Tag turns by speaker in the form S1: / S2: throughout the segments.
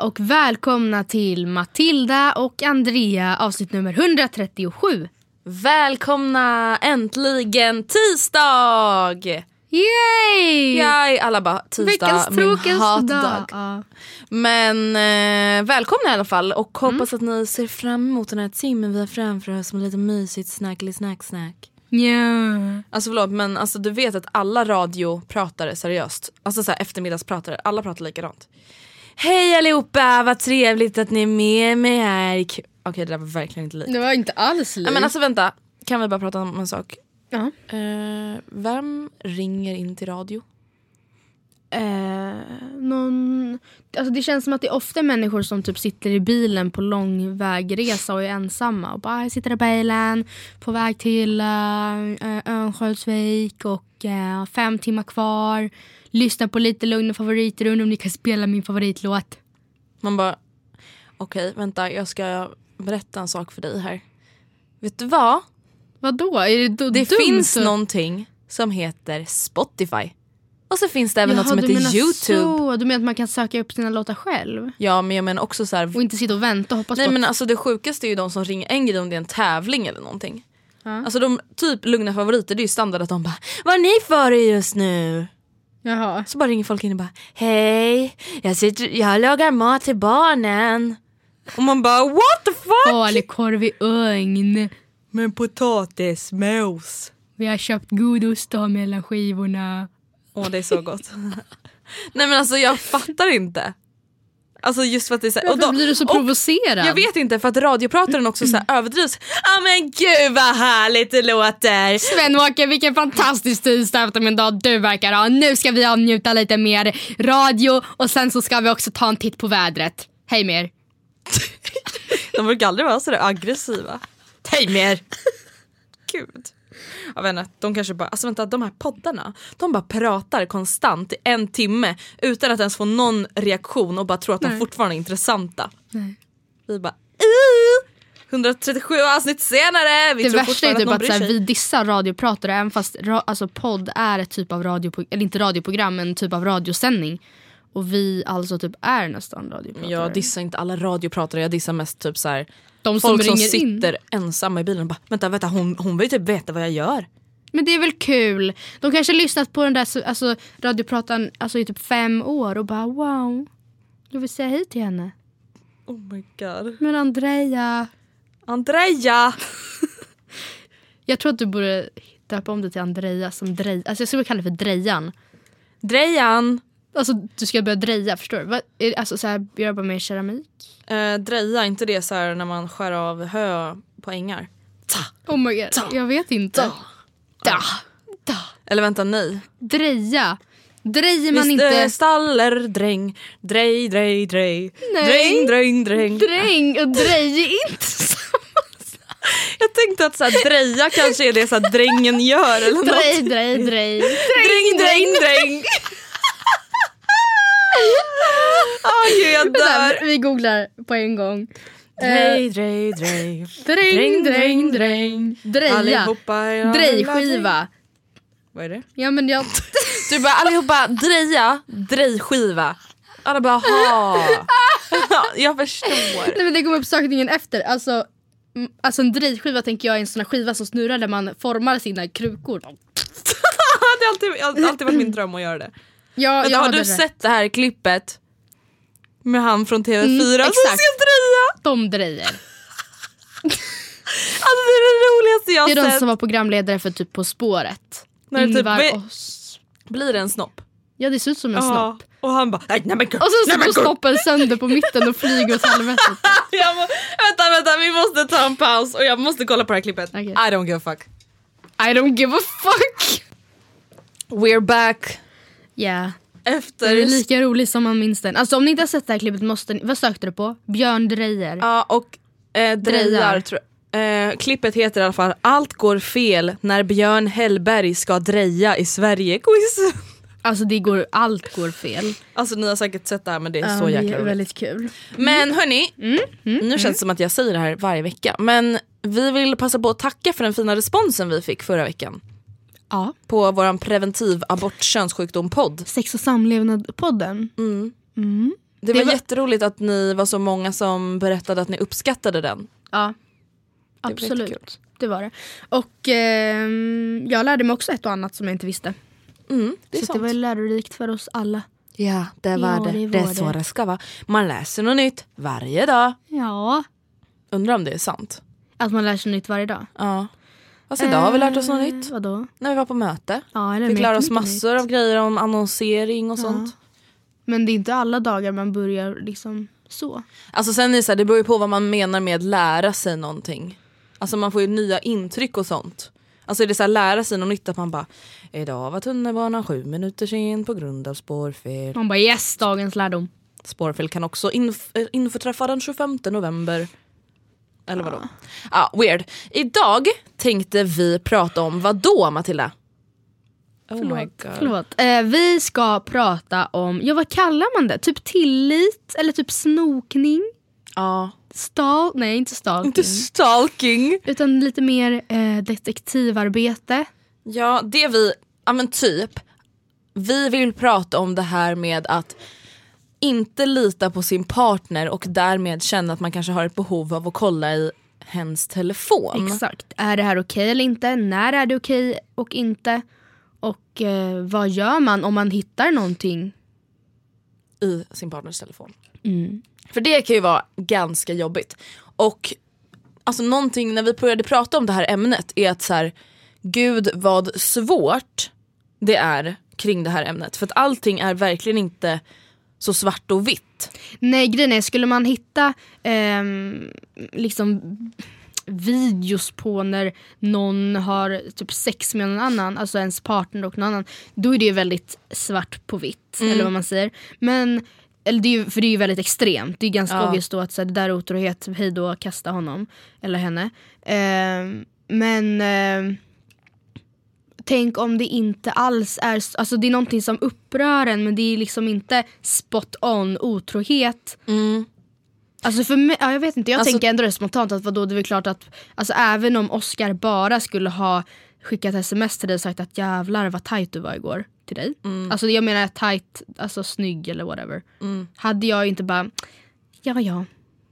S1: och välkomna till Matilda och Andrea avsnitt nummer 137.
S2: Välkomna äntligen tisdag!
S1: Yay!
S2: Yay! Alla bara tisdag,
S1: Veckans
S2: min hatdag.
S1: dag. Ja.
S2: Men eh, välkomna i alla fall och
S1: Mm.
S2: hoppas att ni ser fram emot den här timmen vi har framför oss med lite mysigt snackly snack snack.
S1: Ja.
S2: Alltså förlåt men alltså, du vet att alla radiopratare seriöst, alltså så här, eftermiddagspratare, alla pratar likadant. Hej allihopa, vad trevligt att ni är med mig här. ikväll." Okej det där var verkligen inte likt.
S1: Det var inte alls likt.
S2: Men alltså vänta, kan vi bara prata om en sak?
S1: Ja.
S2: Eh, vem ringer in till radio?
S1: Eh, någon, alltså det känns som att det är ofta människor som typ sitter i bilen på lång vägresa och är ensamma. Och bara, jag sitter i bilen på väg till uh, Örnsköldsvik och eh, fem timmar kvar. Lyssnar på lite lugna favoriter. Undrar om ni kan spela min favoritlåt.
S2: Man bara, okej vänta jag ska berätta en sak för dig här. Vet du vad?
S1: Vadå? Är det, då,
S2: Det
S1: dumt?
S2: finns någonting som heter Spotify. Och så finns det även något
S1: Jaha,
S2: som
S1: du
S2: heter Youtube.
S1: Så. Du menar att man kan söka upp sina låtar själv?
S2: Ja men jag menar också så här,
S1: Och inte sitta och vänta och hoppas
S2: Nej
S1: på
S2: men alltså det sjukaste är ju de som ringer en grej om det är en tävling eller någonting. Alltså de typ lugna favoriter det är ju standard att de bara Vad är ni för just nu?
S1: Jaha.
S2: Så bara ringer folk in och bara Hej, jag, sitter, jag lagar mat till barnen. Och man bara what the fuck?
S1: Falukorv i ugn.
S2: Men potatismos.
S1: Vi har köpt god ost att ha mellan skivorna.
S2: Åh det är så gott. Nej men alltså jag fattar inte. Alltså just för att det är så här,
S1: Varför
S2: och då-
S1: blir du så provocerad?
S2: Jag vet inte för att radioprataren också så här överdrivs. Ja men gud vad härligt det låter.
S1: Sven-Åke, vilken fantastisk tisdag eftermiddag du verkar ha. Nu ska vi avnjuta lite mer radio och sen så ska vi också ta en titt på vädret. Hej med er.
S2: De brukar aldrig vara sådär aggressiva. Hej mer! Gud. Jag vet inte, de kanske bara, alltså vänta de här poddarna, de bara pratar konstant i en timme utan att ens få någon reaktion och bara tror att de fortfarande är intressanta.
S1: Nej.
S2: Vi bara uh, 137 avsnitt senare, vi
S1: Det
S2: tror
S1: värsta är typ
S2: att
S1: att
S2: bryr
S1: så här,
S2: sig.
S1: vi dissar radiopratare även fast ra- alltså, podd är ett typ av radioprogram, eller inte radioprogram men en typ av radiosändning. Och vi alltså typ är nästan radiopratare.
S2: Jag dissar inte alla radiopratare, jag dissar mest typ så här,
S1: De som
S2: folk som
S1: ringer in.
S2: sitter ensamma i bilen och bara vänta, vänta hon, hon vill typ veta vad jag gör.
S1: Men det är väl kul. De kanske har lyssnat på den där så- alltså, radioprataren alltså, i typ fem år och bara wow. Jag vill säga hej till henne.
S2: Oh my god.
S1: Men Andrea.
S2: Andrea!
S1: Jag tror att du borde döpa om det till Andrea som Drej. Alltså jag skulle kalla det för Drejan.
S2: Drejan!
S1: Alltså du ska börja dreja, förstår du? Det, alltså så här, jobba med keramik?
S2: Eh, dreja, inte det så här när man skär av hö på ängar? Ta,
S1: Oh my god, jag vet inte. Da. Da.
S2: Eller vänta, nej.
S1: Dreja. Drejer man
S2: Visst
S1: inte...
S2: eh, staller dräng, drej, drej, drej.
S1: Nej.
S2: Dräng, dräng, dräng.
S1: Dräng och drej är inte
S2: Jag tänkte att så här, dreja kanske är det så här, drängen gör eller något.
S1: Drej, drej, drej.
S2: Dräng, dräng, dräng. Åh gud jag dör.
S1: vi googlar på en gång.
S2: Drej, drej, drej.
S1: Dräng, dräng, dräng. Dreja. Drejskiva.
S2: Vad är det?
S1: Ja men jag...
S2: Du bara allihopa dreja, drejskiva. Alla bara ha. Ja, jag förstår.
S1: Nej men det kommer upp sökningen efter. Alltså, alltså en drejskiva tänker jag är en sån skiva som snurrar där man formar sina krukor.
S2: det har alltid, alltid varit min dröm att göra det.
S1: Ja,
S2: Vänta, har du
S1: det.
S2: sett det här klippet? Med han från TV4
S1: Mm,
S2: som
S1: exakt.
S2: ska dreja.
S1: De drejer.
S2: Alltså det är det roligaste jag
S1: Det är
S2: har
S1: de
S2: sett.
S1: som var programledare för typ På spåret.
S2: När det typ
S1: Ingvar
S2: vi-
S1: och... s-
S2: Blir det en snopp?
S1: Ja det ser ut som en
S2: Ja.
S1: snopp.
S2: Och han bara nej nej men gud.
S1: Och så
S2: nej, men
S1: går snoppen sönder på mitten och flyger åt helvete.
S2: Jag må, vänta vänta vi måste ta en paus och jag måste kolla på det här klippet.
S1: Okej.
S2: I don't give a fuck.
S1: I don't give a fuck!
S2: We're back.
S1: Ja.
S2: Efter...
S1: Den är lika rolig som man minns den. Alltså om ni inte har sett det här klippet måste ni... Vad sökte du på? Björn Drejer.
S2: Ja och eh, drejar. Tror jag. Eh, klippet heter i alla fall Allt går fel när Björn Hellberg ska dreja i Sverige-quiz.
S1: Alltså det går... Allt går fel.
S2: Alltså ni har säkert sett det här men det är
S1: Ja,
S2: så jäkla
S1: är
S2: roligt.
S1: väldigt kul.
S2: Men hörni,
S1: Mm,
S2: nu känns det som att jag säger det här varje vecka. Men vi vill passa på att tacka för den fina responsen vi fick förra veckan.
S1: Ja.
S2: På vår preventiv abort könssjukdom-podd.
S1: Sex och samlevnad-podden. Mm.
S2: Det,
S1: Det
S2: var,
S1: var-
S2: jätteroligt att ni var så många som berättade att ni uppskattade den.
S1: Ja.
S2: var
S1: Absolut. Det var det. Och ehm, jag lärde mig också ett och annat som jag inte visste.
S2: Mm, det
S1: så
S2: sant.
S1: det var lärorikt för oss alla.
S2: Ja, det var
S1: Ja,
S2: det.
S1: det
S2: Det,
S1: var
S2: är så
S1: det.
S2: det ska vara. Man läser något nytt varje dag.
S1: Ja.
S2: Undrar om det är sant.
S1: Att man lär sig nytt varje dag.
S2: Ja. Fast idag har vi lärt oss något
S1: Eh,
S2: nytt.
S1: Vadå?
S2: När vi var på möte.
S1: Ja, eller
S2: Fick lära oss massor
S1: nytt.
S2: av grejer om annonsering och sånt.
S1: Men det är inte alla dagar man börjar liksom så.
S2: Alltså sen är det, så här, det beror ju på vad man menar med lära sig någonting. Alltså man får ju nya intryck och sånt. Alltså är det så här, lära sig något nytt att man bara Idag var tunnelbanan sju minuter sen på grund av spårfel.
S1: Man bara yes, dagens lärdom.
S2: Spårfel kan också inf- eh, införträffa den 25 november. Eller vadå? Ja, weird. Idag tänkte vi prata om vad då Matilda? Oh my
S1: Förlåt.
S2: god.
S1: Förlåt. Eh, vi ska prata om, ja vad kallar man det? Typ tillit eller typ snokning?
S2: Ja.
S1: Stal, nej inte stalking.
S2: Inte stalking.
S1: Utan lite mer eh, detektivarbete.
S2: Ja, det vi, ja men typ. Vi vill prata om det här med att inte lita på sin partner och därmed känna att man kanske har ett behov av att kolla i hens telefon.
S1: Exakt. Är det här okej eller inte? När är det okej och inte? Och eh, vad gör man om man hittar någonting?
S2: I sin partners telefon.
S1: Mm.
S2: För det kan ju vara ganska jobbigt. Och alltså någonting när vi började prata om det här ämnet är att så här, gud vad svårt det är kring det här ämnet. För att allting är verkligen inte så svart och vitt.
S1: Nej grejen är, skulle man hitta ehm, liksom videos på när någon har typ sex med någon annan, alltså ens partner och någon annan, då är det ju väldigt svart på vitt, eller vad man säger. Men, eller det är ju, för det är ju väldigt extremt, det är ganska
S2: Ja.
S1: obvious då att så här, det där är otrohet, hej då, kasta honom eller henne. Ehm, men ehm, Tänk om det inte alls är, alltså det är någonting som upprör en men det är liksom inte spot on otrohet. Alltså för mig, ja, jag vet inte, jag
S2: Alltså-
S1: tänker ändå det spontant att vadå, det är väl klart att alltså även om Oscar bara skulle ha skickat sms till dig och sagt att jävlar vad tight du var igår till dig. Alltså jag menar tight, alltså snygg eller whatever. Hade jag inte bara, ja ja,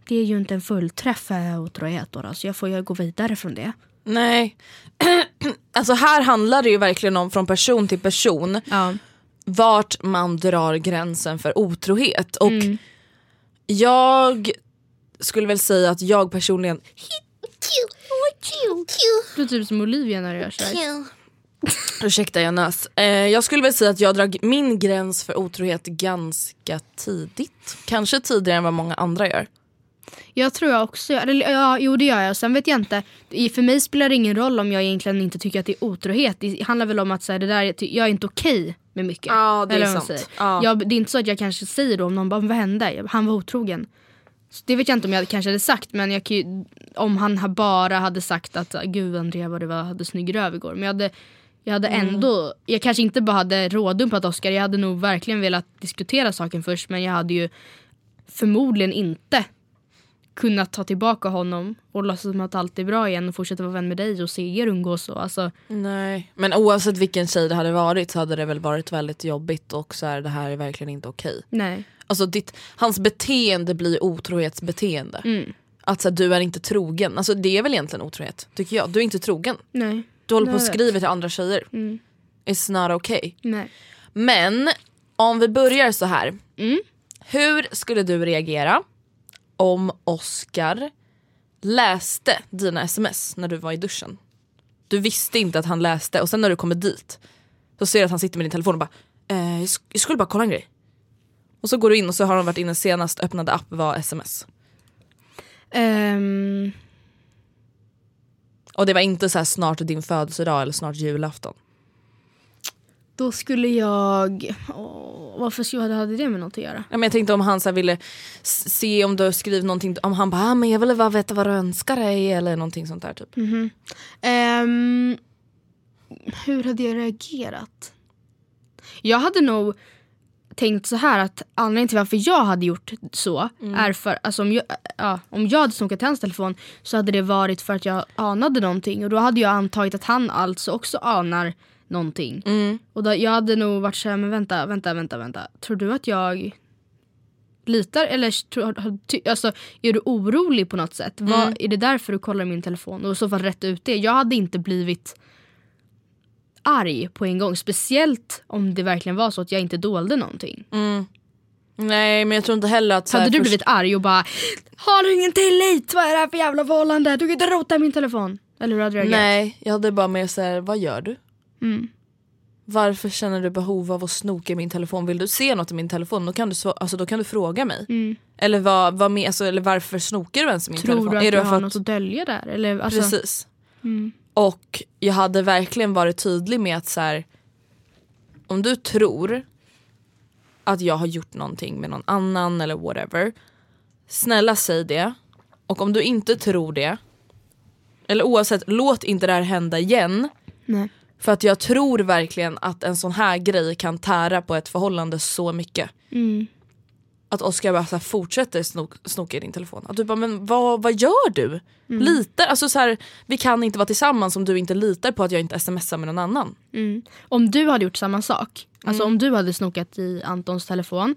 S1: det är ju inte en fullträff eh, otrohet då, då så jag får ju gå vidare från det.
S2: Nej. alltså här handlar det ju verkligen om från person till person
S1: Ja.
S2: vart man drar gränsen för otrohet. Och jag skulle väl säga att jag personligen
S1: Du är typ som Olivia när du gör sådär.
S2: Ursäkta jag nös. Eh, jag skulle väl säga att jag drar min gräns för otrohet ganska tidigt. Kanske tidigare än vad många andra gör.
S1: Jag tror jag också eller, ja, Jo det gör jag. Sen vet jag inte. För mig spelar det ingen roll om jag egentligen inte tycker att det är otrohet. Det handlar väl om att så här, det där, jag är inte okej med mycket.
S2: Ja, det är sant. Ja.
S1: Jag, det är inte så att jag kanske säger då om någon bara vad hände? Han var otrogen. Så det vet jag inte om jag kanske hade sagt men jag om han ha- bara hade sagt att gud Andrea vad du var, hade snygg röv igår. Men jag hade, jag hade
S2: Mm.
S1: ändå, jag kanske inte bara hade rådumpat Oscar. Jag hade nog verkligen velat diskutera saken först men jag hade ju förmodligen inte kunnat ta tillbaka honom och låtsas som att allt är bra igen och fortsätta vara vän med dig och se er umgås. Och, alltså,
S2: Nej. Men oavsett vilken tjej det hade varit så hade det väl varit väldigt jobbigt och så här, det här är verkligen inte okej.
S1: nej.
S2: Alltså ditt, hans beteende blir otrohetsbeteende.
S1: Mm.
S2: Att så här, du är inte trogen, alltså det är väl egentligen otrohet tycker jag. Du är inte trogen.
S1: Nej.
S2: Du håller på och skriver till andra tjejer.
S1: Mm.
S2: It's not okay.
S1: nej.
S2: Men om vi börjar så här.
S1: Mm.
S2: Hur skulle du reagera om Oscar läste dina sms när du var i duschen? Du visste inte att han läste och sen när du kommer dit så ser du att han sitter med din telefon och bara eh, jag sk- jag skulle bara kolla en grej. Och så går du in och så har han varit inne senast öppnade app var sms.
S1: Ehm,
S2: Och det var inte så här snart din födelsedag eller snart julafton.
S1: Då skulle jag... Åh, varför skulle jag hade det med något att göra?
S2: Ja, men jag tänkte om han så ville se om du har skrivit någonting, om han bara ah, men jag vill bara veta vad du önskar dig eller någonting sånt där typ.
S1: Ehm, hur hade jag reagerat? Jag hade nog tänkt så här att anledningen till varför jag hade gjort så är för alltså om jag, ja, om jag hade snokat hans telefon så hade det varit för att jag anade någonting och då hade jag antagit att han alltså också anar någonting. Och då, jag hade nog varit såhär, men vänta, vänta, vänta, vänta. Tror du att jag litar eller tror, alltså, är du orolig på något sätt? Vad, är det därför du kollar min telefon? Och i så fall rätt ut det. Jag hade inte blivit arg på en gång. Speciellt om det verkligen var så att jag inte dolde någonting.
S2: Nej men jag tror inte heller att... så
S1: hade du
S2: först-
S1: blivit arg och bara Har du ingen tillit? Vad är det här för jävla förhållande? Du kan inte rota i min telefon. Eller hur hade du reagerat?
S2: Nej, jag hade bara mer såhär, vad gör du?
S1: Mm.
S2: Varför känner du behov av att snoka i min telefon? Vill du se något i min telefon? Då kan du, alltså, då kan du fråga mig. Eller, vad, vad med, alltså, eller varför snokar du ens i min
S1: Mm. Tror
S2: telefon?
S1: du att
S2: Är för
S1: har
S2: att-
S1: något att dölja där? Eller, alltså,
S2: Precis. Och jag hade verkligen varit tydlig med att så här, om du tror att jag har gjort någonting med någon annan eller whatever. Snälla säg det. Och om du inte tror det, eller oavsett, låt inte det här hända igen.
S1: Nej.
S2: För att jag tror verkligen att en sån här grej kan tära på ett förhållande så mycket.
S1: Mm.
S2: Att Oskar bara så här fortsätter snok, snoka i din telefon. Att du bara, men vad, vad gör du? Litar, alltså så här, vi kan inte vara tillsammans om du inte litar på att jag inte smsar med någon annan.
S1: Mm. Om du hade gjort samma sak, alltså
S2: Mm.
S1: om du hade snokat i Antons telefon,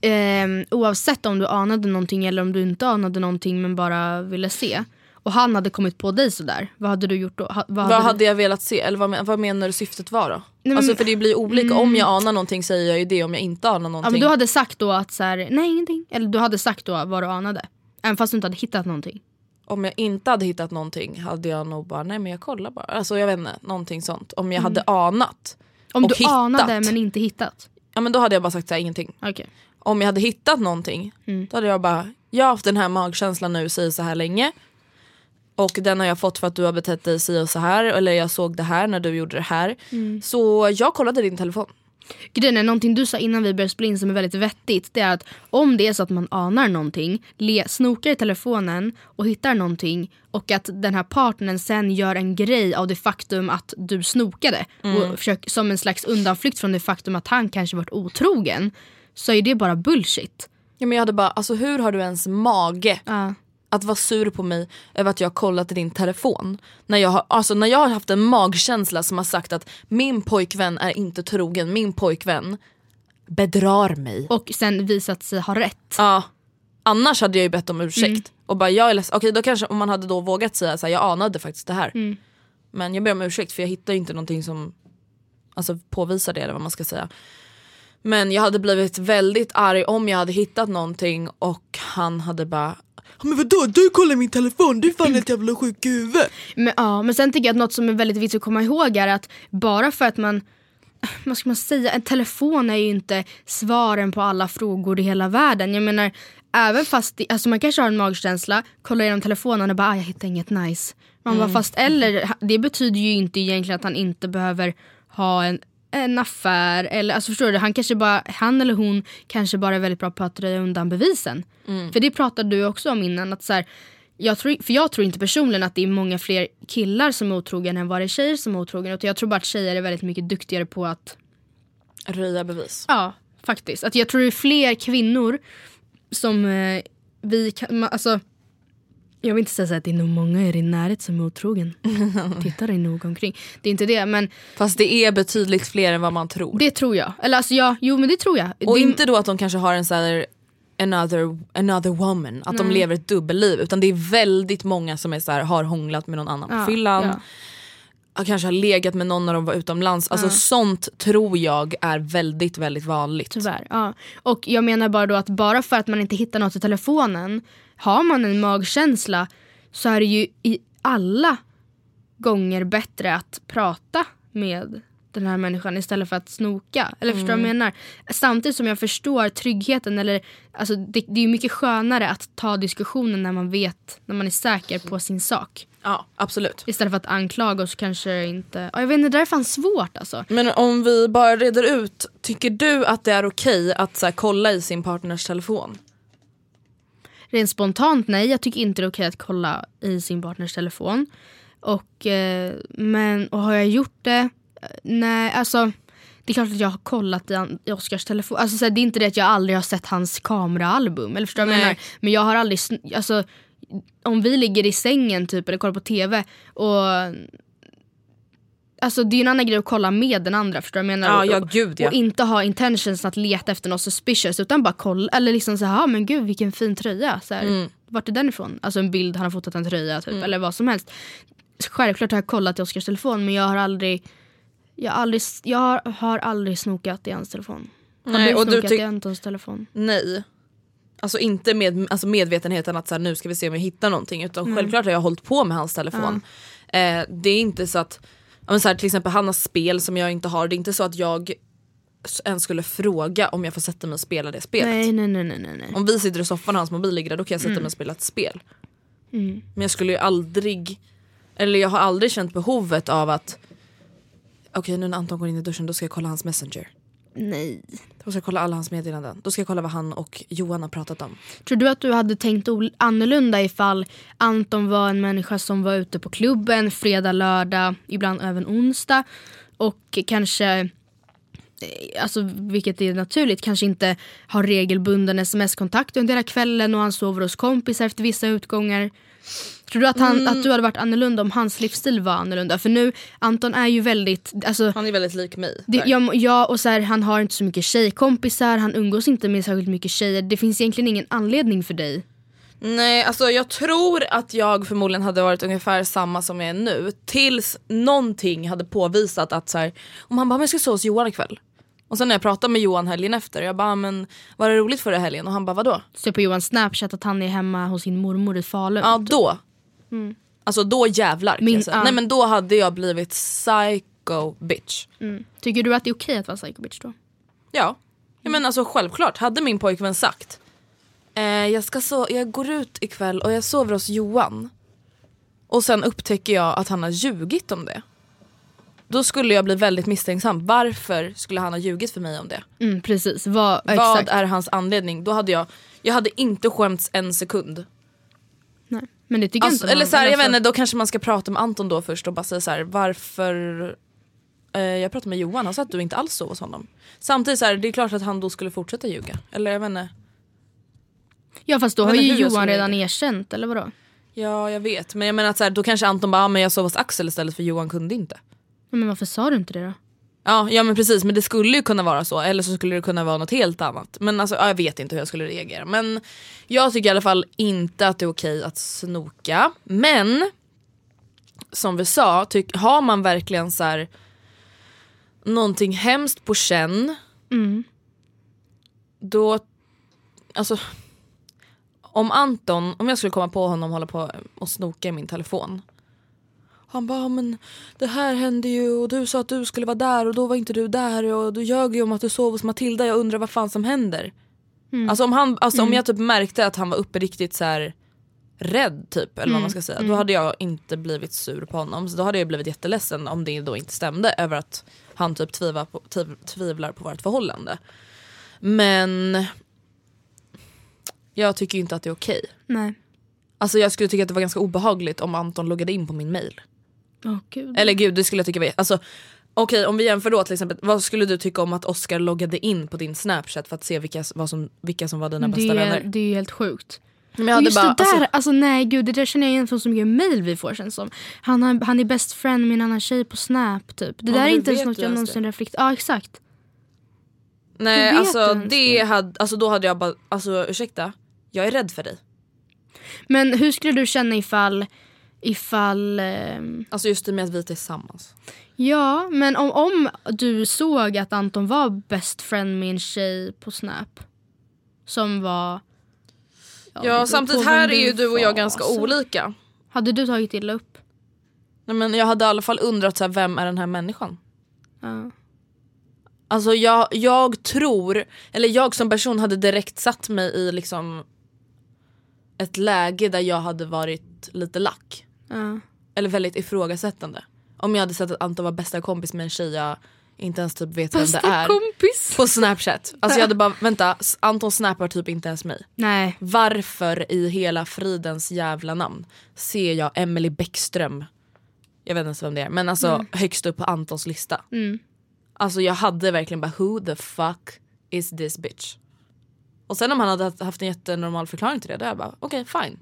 S1: ehm, oavsett om du anade någonting eller om du inte anade någonting men bara ville se, och han hade kommit på dig sådär, vad hade du gjort då? Ha, vad
S2: Vad
S1: du-
S2: hade jag velat se? Eller vad, vad menar du syftet var då?
S1: men-
S2: alltså för det blir olika, om jag anar någonting säger jag ju det, om jag inte anar
S1: ja,
S2: någonting.
S1: men du hade sagt då att så här, nej ingenting, eller du hade sagt då vad du anade. Även fast du inte hade hittat någonting.
S2: Om jag inte hade hittat någonting hade jag nog bara, nej men jag kollar bara. Alltså jag vet inte, någonting sånt. Om jag hade anat,
S1: Om
S2: Och
S1: du
S2: hittat.
S1: anade men inte hittat.
S2: ja men då hade jag bara sagt så här, ingenting.
S1: Okej.
S2: om jag hade hittat någonting,
S1: Mm.
S2: då hade jag bara, jag har haft den här magkänslan nu säg så här länge. Och den har jag fått för att du har betett dig si och så här eller jag såg det här när du gjorde det här.
S1: Mm.
S2: Så jag kollade din telefon.
S1: Grejen är, någonting du sa innan vi började spela in som är väldigt vettigt det är att om det är så att man anar någonting, le, snokar i telefonen och hittar någonting och att den här partnern sen gör en grej av det faktum att du snokade och försöker, som en slags undanflykt från det faktum att han kanske varit otrogen så är det bara bullshit.
S2: Ja, men jag hade bara, alltså hur har du ens mage
S1: Ja.
S2: Att vara sur på mig över att jag har kollat i din telefon? När jag, har, alltså, när jag har haft en magkänsla som har sagt att min pojkvän är inte trogen, min pojkvän bedrar mig.
S1: Och sen visat sig ha rätt.
S2: Ja. Annars hade jag ju bett om ursäkt. Och bara jag är ledsen. Okej då kanske om man hade då vågat säga så här, jag anade faktiskt det här. Men jag ber om ursäkt för jag hittar ju inte någonting som alltså, påvisar det eller vad man ska säga. Men jag hade blivit väldigt arg om jag hade hittat någonting och han hade bara Men vadå, du kollar min telefon, du är fan ett jävla sjuk i huvudet.
S1: Men, ja, men sen tycker jag att något som är väldigt viktigt att komma ihåg är att bara för att man vad ska man säga, en telefon är ju inte svaren på alla frågor i hela världen. Jag menar, även fast det, alltså man kanske har en magkänsla, kollar igenom telefonen och bara ah, jag hittar inget nice. Man bara, fast eller det betyder ju inte egentligen att han inte behöver ha en, en affär. Eller, alltså förstår du, han, kanske bara, han eller hon kanske bara är väldigt bra på att röja undan bevisen. För det pratade du också om innan. Att så här, jag tror, för jag tror inte personligen att det är många fler killar som är otrogna än vad det är tjejer som är otrogna. Utan jag tror bara att tjejer är väldigt mycket duktigare på att
S2: Röja bevis.
S1: Ja, faktiskt. Att jag tror det är fler kvinnor som eh, vi kan, alltså jag vill inte säga så att det är nog många i din närhet som är otrogen. Titta dig nog omkring. Det är inte det, men
S2: Fast det är betydligt fler än vad man tror.
S1: det tror jag. Eller alltså ja, jo men det tror jag.
S2: Och
S1: det,
S2: inte då att de kanske har en sån här another, another woman, att de lever ett dubbelliv. Utan det är väldigt många som är så här, har hånglat med någon annan på
S1: Ja,
S2: fyllan.
S1: ja.
S2: Kanske har legat med någon när de var utomlands. Alltså sånt tror jag är väldigt väldigt vanligt.
S1: Tyvärr. Ja. Och jag menar bara då att bara för att man inte hittar något i telefonen, har man en magkänsla så är det ju i alla gånger bättre att prata med den här människan istället för att snoka. Eller förstår du vad jag menar? Samtidigt som jag förstår tryggheten, eller alltså det, det är ju mycket skönare att ta diskussionen när man vet, när man är säker på sin sak.
S2: Ja absolut.
S1: Istället för att anklaga och så kanske inte... Ja, jag vet inte, det där är fan svårt alltså.
S2: Men om vi bara reder ut, tycker du att det är okej att så här, kolla i sin partners telefon?
S1: Rent spontant nej, jag tycker inte det är okej att kolla i sin partners telefon. Och, eh, men, och har jag gjort det? Eh, Nej, alltså det är klart att jag har kollat i, i Oscars telefon. Alltså, så här, det är inte det att jag aldrig har sett hans kameraalbum. Eller förstår du menar? Men jag har aldrig, alltså om vi ligger i sängen typ eller kollar på TV och Alltså det är ju en annan grej att kolla med den andra förstår du vad jag menar?
S2: Ja, ja,
S1: och,
S2: gud, ja.
S1: och inte ha intentions att leta efter något suspicious utan bara kolla, eller liksom såhär, ja men gud vilken fin tröja. Så här,
S2: Mm.
S1: Vart är den ifrån? Alltså en bild, han har fotat en tröja typ, eller vad som helst. Självklart har jag kollat i Oscars telefon men jag har aldrig jag har aldrig, jag har, har aldrig snokat i hans telefon. Har
S2: Nej,
S1: du
S2: och du
S1: snokat
S2: tyck-
S1: i Antons telefon?
S2: Nej. Alltså inte med alltså medvetenheten att så här, nu ska vi se om vi hittar någonting utan självklart har jag hållit på med hans telefon. Eh, det är inte så att, ja, men så här, till exempel han har spel som jag inte har, det är inte så att jag ens skulle fråga om jag får sätta mig och spela det spelet.
S1: Nej nej nej nej nej.
S2: Om vi sitter i soffan och hans mobil ligger där då kan jag sätta mig och spela ett spel.
S1: Mm.
S2: Men jag skulle ju aldrig, eller jag har aldrig känt behovet av att okej nu när Anton går in i duschen då ska jag kolla hans messenger.
S1: nej.
S2: Då ska jag kolla alla hans meddelanden. Då ska jag kolla vad han och Johan har pratat om.
S1: Tror du att du hade tänkt annorlunda ifall Anton var en människa som var ute på klubben fredag, lördag, ibland även onsdag och kanske eh, Alltså, vilket är naturligt, kanske inte har regelbunden sms-kontakt under hela kvällen och han sover hos kompisar efter vissa utgångar. Tror du att, han, att du hade varit annorlunda om hans livsstil var annorlunda? För nu, Anton är ju väldigt, alltså,
S2: Han är väldigt lik mig.
S1: det, ja, ja, och så här, han har inte så mycket tjejkompisar, han umgås inte med särskilt mycket tjejer. Det finns egentligen ingen anledning för dig.
S2: Nej alltså jag tror att jag förmodligen hade varit ungefär samma som jag är nu. Tills någonting hade påvisat att så här, om han bara men jag ska sova hos Johan ikväll. Och sen när jag pratade med Johan helgen efter, jag bara men var det roligt förra helgen? Och han bara vadå?
S1: Se på Johans snapchat att han är hemma hos sin mormor i Falun.
S2: Ja då. Alltså då jävlar
S1: Min- ja.
S2: Nej men då hade jag blivit psycho bitch.
S1: Tycker du att det är okej att vara psycho bitch då?
S2: Ja. ja men alltså självklart, hade min pojkvän sagt eh, jag, ska så, jag går ut ikväll och jag sover hos Johan och sen upptäcker jag att han har ljugit om det. Då skulle jag bli väldigt misstänksam. Varför skulle han ha ljugit för mig om det?
S1: Mm, precis, vad,
S2: Vad är hans anledning? Då hade jag, jag hade inte skämts en sekund.
S1: Men det tycker
S2: Alltså,
S1: inte.
S2: eller så här, jag vet inte, då kanske man ska prata med Anton då först och bara säga så här, varför eh, jag pratade med Johan, han sa att du inte alls sov hos honom. Samtidigt så här, det är klart att han då skulle fortsätta ljuga. Eller jag vet inte.
S1: Ja fast då har ju Johan redan erkänt, eller vadå?
S2: Ja jag vet, men jag menar att så här, då kanske Anton bara, ah, men jag sov hos Axel istället för Johan kunde inte.
S1: Men varför sa du inte det då?
S2: Ja, ja men precis, men det skulle ju kunna vara så eller så skulle det kunna vara något helt annat. Men alltså, ja, jag vet inte hur jag skulle reagera. Men jag tycker i alla fall inte att det är okej att snoka. Men som vi sa, tyck, har man verkligen så här någonting hemskt på känn
S1: Mm.
S2: då, alltså om Anton, om jag skulle komma på honom hålla på och snoka i min telefon. Han bara, men det här hände ju och du sa att du skulle vara där och då var inte du där och du ljög ju om att du sov hos Matilda, jag undrar vad fan som händer. Alltså, om, han, alltså om jag typ märkte att han var uppe riktigt så här rädd typ eller vad man ska säga. Då hade jag inte blivit sur på honom. Så då hade jag blivit jätteledsen om det då inte stämde över att han typ tvivlar på, tviv, tvivlar på vårt förhållande. Men jag tycker inte att det är okej.
S1: Nej.
S2: Alltså jag skulle tycka att det var ganska obehagligt om Anton loggade in på min mail.
S1: Åh gud.
S2: Eller gud det skulle jag tycka var alltså, Okej om vi jämför då till exempel, vad skulle du tycka om att Oscar loggade in på din snapchat för att se vilka, vad som, vilka som var dina
S1: det,
S2: bästa
S1: är,
S2: vänner?
S1: det är ju helt sjukt.
S2: Men jag
S1: just
S2: bara,
S1: det där,
S2: alltså,
S1: alltså, nej gud det där känner jag igen från så mycket mail vi får känns som. Han, har, han är best friend med en annan tjej på snap typ. Det
S2: Ja,
S1: där är inte ens något jag någonsin reflekterar Ja exakt.
S2: Nej alltså, det
S1: det?
S2: hade, alltså då hade jag bara, alltså ursäkta, jag är rädd för dig.
S1: Men hur skulle du känna ifall, ifall ehm,
S2: Alltså just det med att vi är tillsammans.
S1: Ja, men om, om du såg att Anton var best friend med en tjej på Snap. Som var...
S2: Ja,
S1: beror
S2: samtidigt här är ju du och jag ganska
S1: alltså.
S2: olika.
S1: Hade du tagit illa upp?
S2: Nej, men jag hade i alla fall undrat så här, vem är den här människan?
S1: Ja.
S2: Alltså jag, jag tror, eller jag som person hade direkt satt mig i liksom ett läge där jag hade varit lite lack. Eller väldigt ifrågasättande. Om jag hade sett att Anton var bästa kompis med en tjej jag inte ens typ vet vem det
S1: Bästa
S2: är.
S1: kompis!
S2: På snapchat. Alltså jag hade bara, vänta, Anton snappar typ inte ens mig.
S1: Nej.
S2: Varför i hela fridens jävla namn ser jag Emily Bäckström, jag vet inte ens vem det är, men alltså högst upp på Antons lista.
S1: Mm.
S2: Alltså jag hade verkligen bara who the fuck is this bitch? Och sen om han hade haft- en jättenormal förklaring till det, då är jag bara okej fine.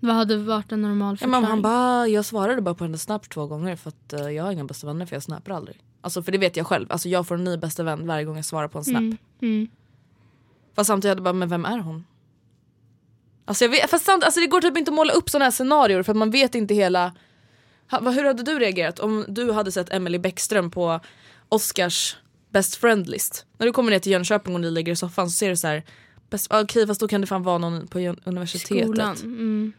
S1: Vad hade varit en normal
S2: Ja,
S1: förklaring?
S2: men han bara, jag svarade bara på hennes snap två gånger för att eh, jag har inga bästa vänner för jag snappar aldrig. Alltså för det vet jag själv, alltså jag får en ny bästa vän varje gång jag svarar på en snap.
S1: Mm, mm.
S2: Fast samtidigt hade jag bara, men vem är hon? Alltså, jag vet, fast samt, alltså det går typ inte att måla upp såna här scenarier för man vet inte hela... Ha, hur hade du reagerat om du hade sett Emily Bäckström på Oscars best friend list? När du kommer ner till Jönköping och ni ligger i soffan så ser du så här. Okej fast då kan det fan vara någon på universitetet.
S1: Skolan. Mm.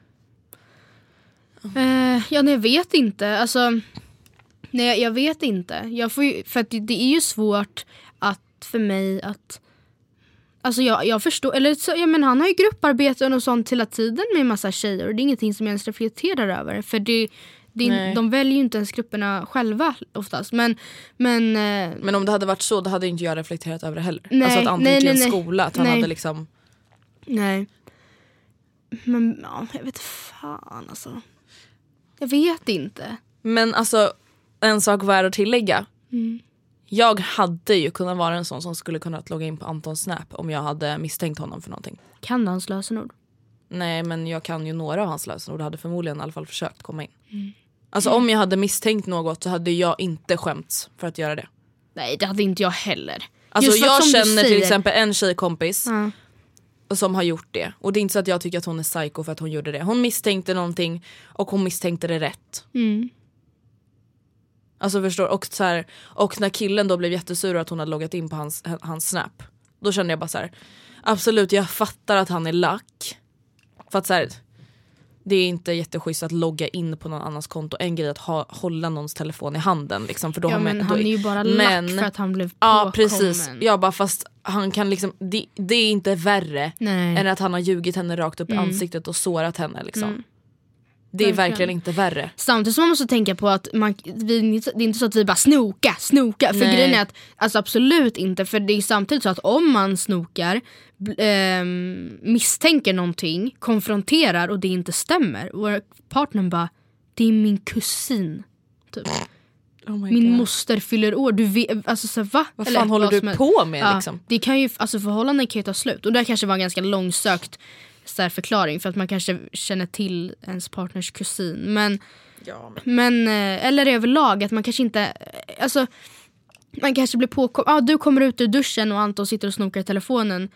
S1: Eh, ja, nej, jag vet inte. Alltså, nej, jag- vet inte. Jag får ju, för att det, det är ju svårt att för mig att... Alltså jag, jag förstår, eller så, ja, men han har ju grupparbeten och sånt hela tiden med massa tjejer och det är ingenting som jag ens reflekterar över. För det, det,
S2: Nej.
S1: de väljer ju inte ens grupperna själva oftast. Men, men eh,
S2: Men om det hade varit så då hade inte jag reflekterat över det heller.
S1: Nej,
S2: alltså att Anton
S1: nej, nej,
S2: skola, att han
S1: Nej.
S2: hade liksom...
S1: nej. Men ja, jag vet fan alltså. Jag vet inte.
S2: Men alltså en sak värd att tillägga.
S1: Mm.
S2: Jag hade ju kunnat vara en sån som skulle kunnat logga in på Antons snap om jag hade misstänkt honom för någonting.
S1: Kan du hans lösenord?
S2: Nej men jag kan ju några av hans lösenord och hade förmodligen i alla fall försökt komma in. Alltså om jag hade misstänkt något så hade jag inte skämts för att göra det.
S1: Nej det hade inte jag heller.
S2: Alltså
S1: Just
S2: jag känner till exempel en tjejkompis
S1: Ja.
S2: Som har gjort det. Och det är inte så att jag tycker att hon är psycho för att hon gjorde det. Hon misstänkte någonting och hon misstänkte det rätt.
S1: Mm.
S2: Alltså förstår och, så här, och när killen då blev jättesur att hon hade loggat in på hans, hans snap. Då kände jag bara så här. Absolut jag fattar att han är lack. För att så här, det är inte jätteschysst att logga in på någon annans konto. En grej att ha, hålla någons telefon i handen. Liksom, för då
S1: Ja
S2: har man-
S1: men
S2: då,
S1: han är ju bara
S2: men-
S1: lack för att han blev
S2: Ja
S1: påkommen.
S2: precis. Jag bara fast han kan liksom, det, det är inte värre
S1: Nej.
S2: än att han har ljugit henne rakt upp i
S1: Mm.
S2: ansiktet och sårat henne. Liksom.
S1: Mm.
S2: Det är
S1: Verkligen.
S2: verkligen inte värre.
S1: Samtidigt som man måste tänka på att man, vi, det är inte så att vi bara snoka, snoka. För
S2: Nej.
S1: grejen är att alltså absolut inte. För det är samtidigt så att om man snokar, ehm, misstänker någonting, konfronterar och det inte stämmer. Och partnern bara, det är min kusin. Typ.
S2: Oh
S1: Min
S2: God.
S1: moster fyller år. Du vet, alltså så, va?
S2: Vad
S1: Eller
S2: fan håller
S1: vad
S2: du på med
S1: Ja,
S2: liksom?
S1: Det kan ju, alltså förhållanden kan ju ta slut. Och det kanske var ganska långsökt så förklaring för att man kanske känner till ens partners kusin. Men,
S2: Ja,
S1: men eh, eller överlag att man kanske inte, eh, alltså man kanske blir påkommen, ah, du kommer ut ur duschen och Anton sitter och snokar i telefonen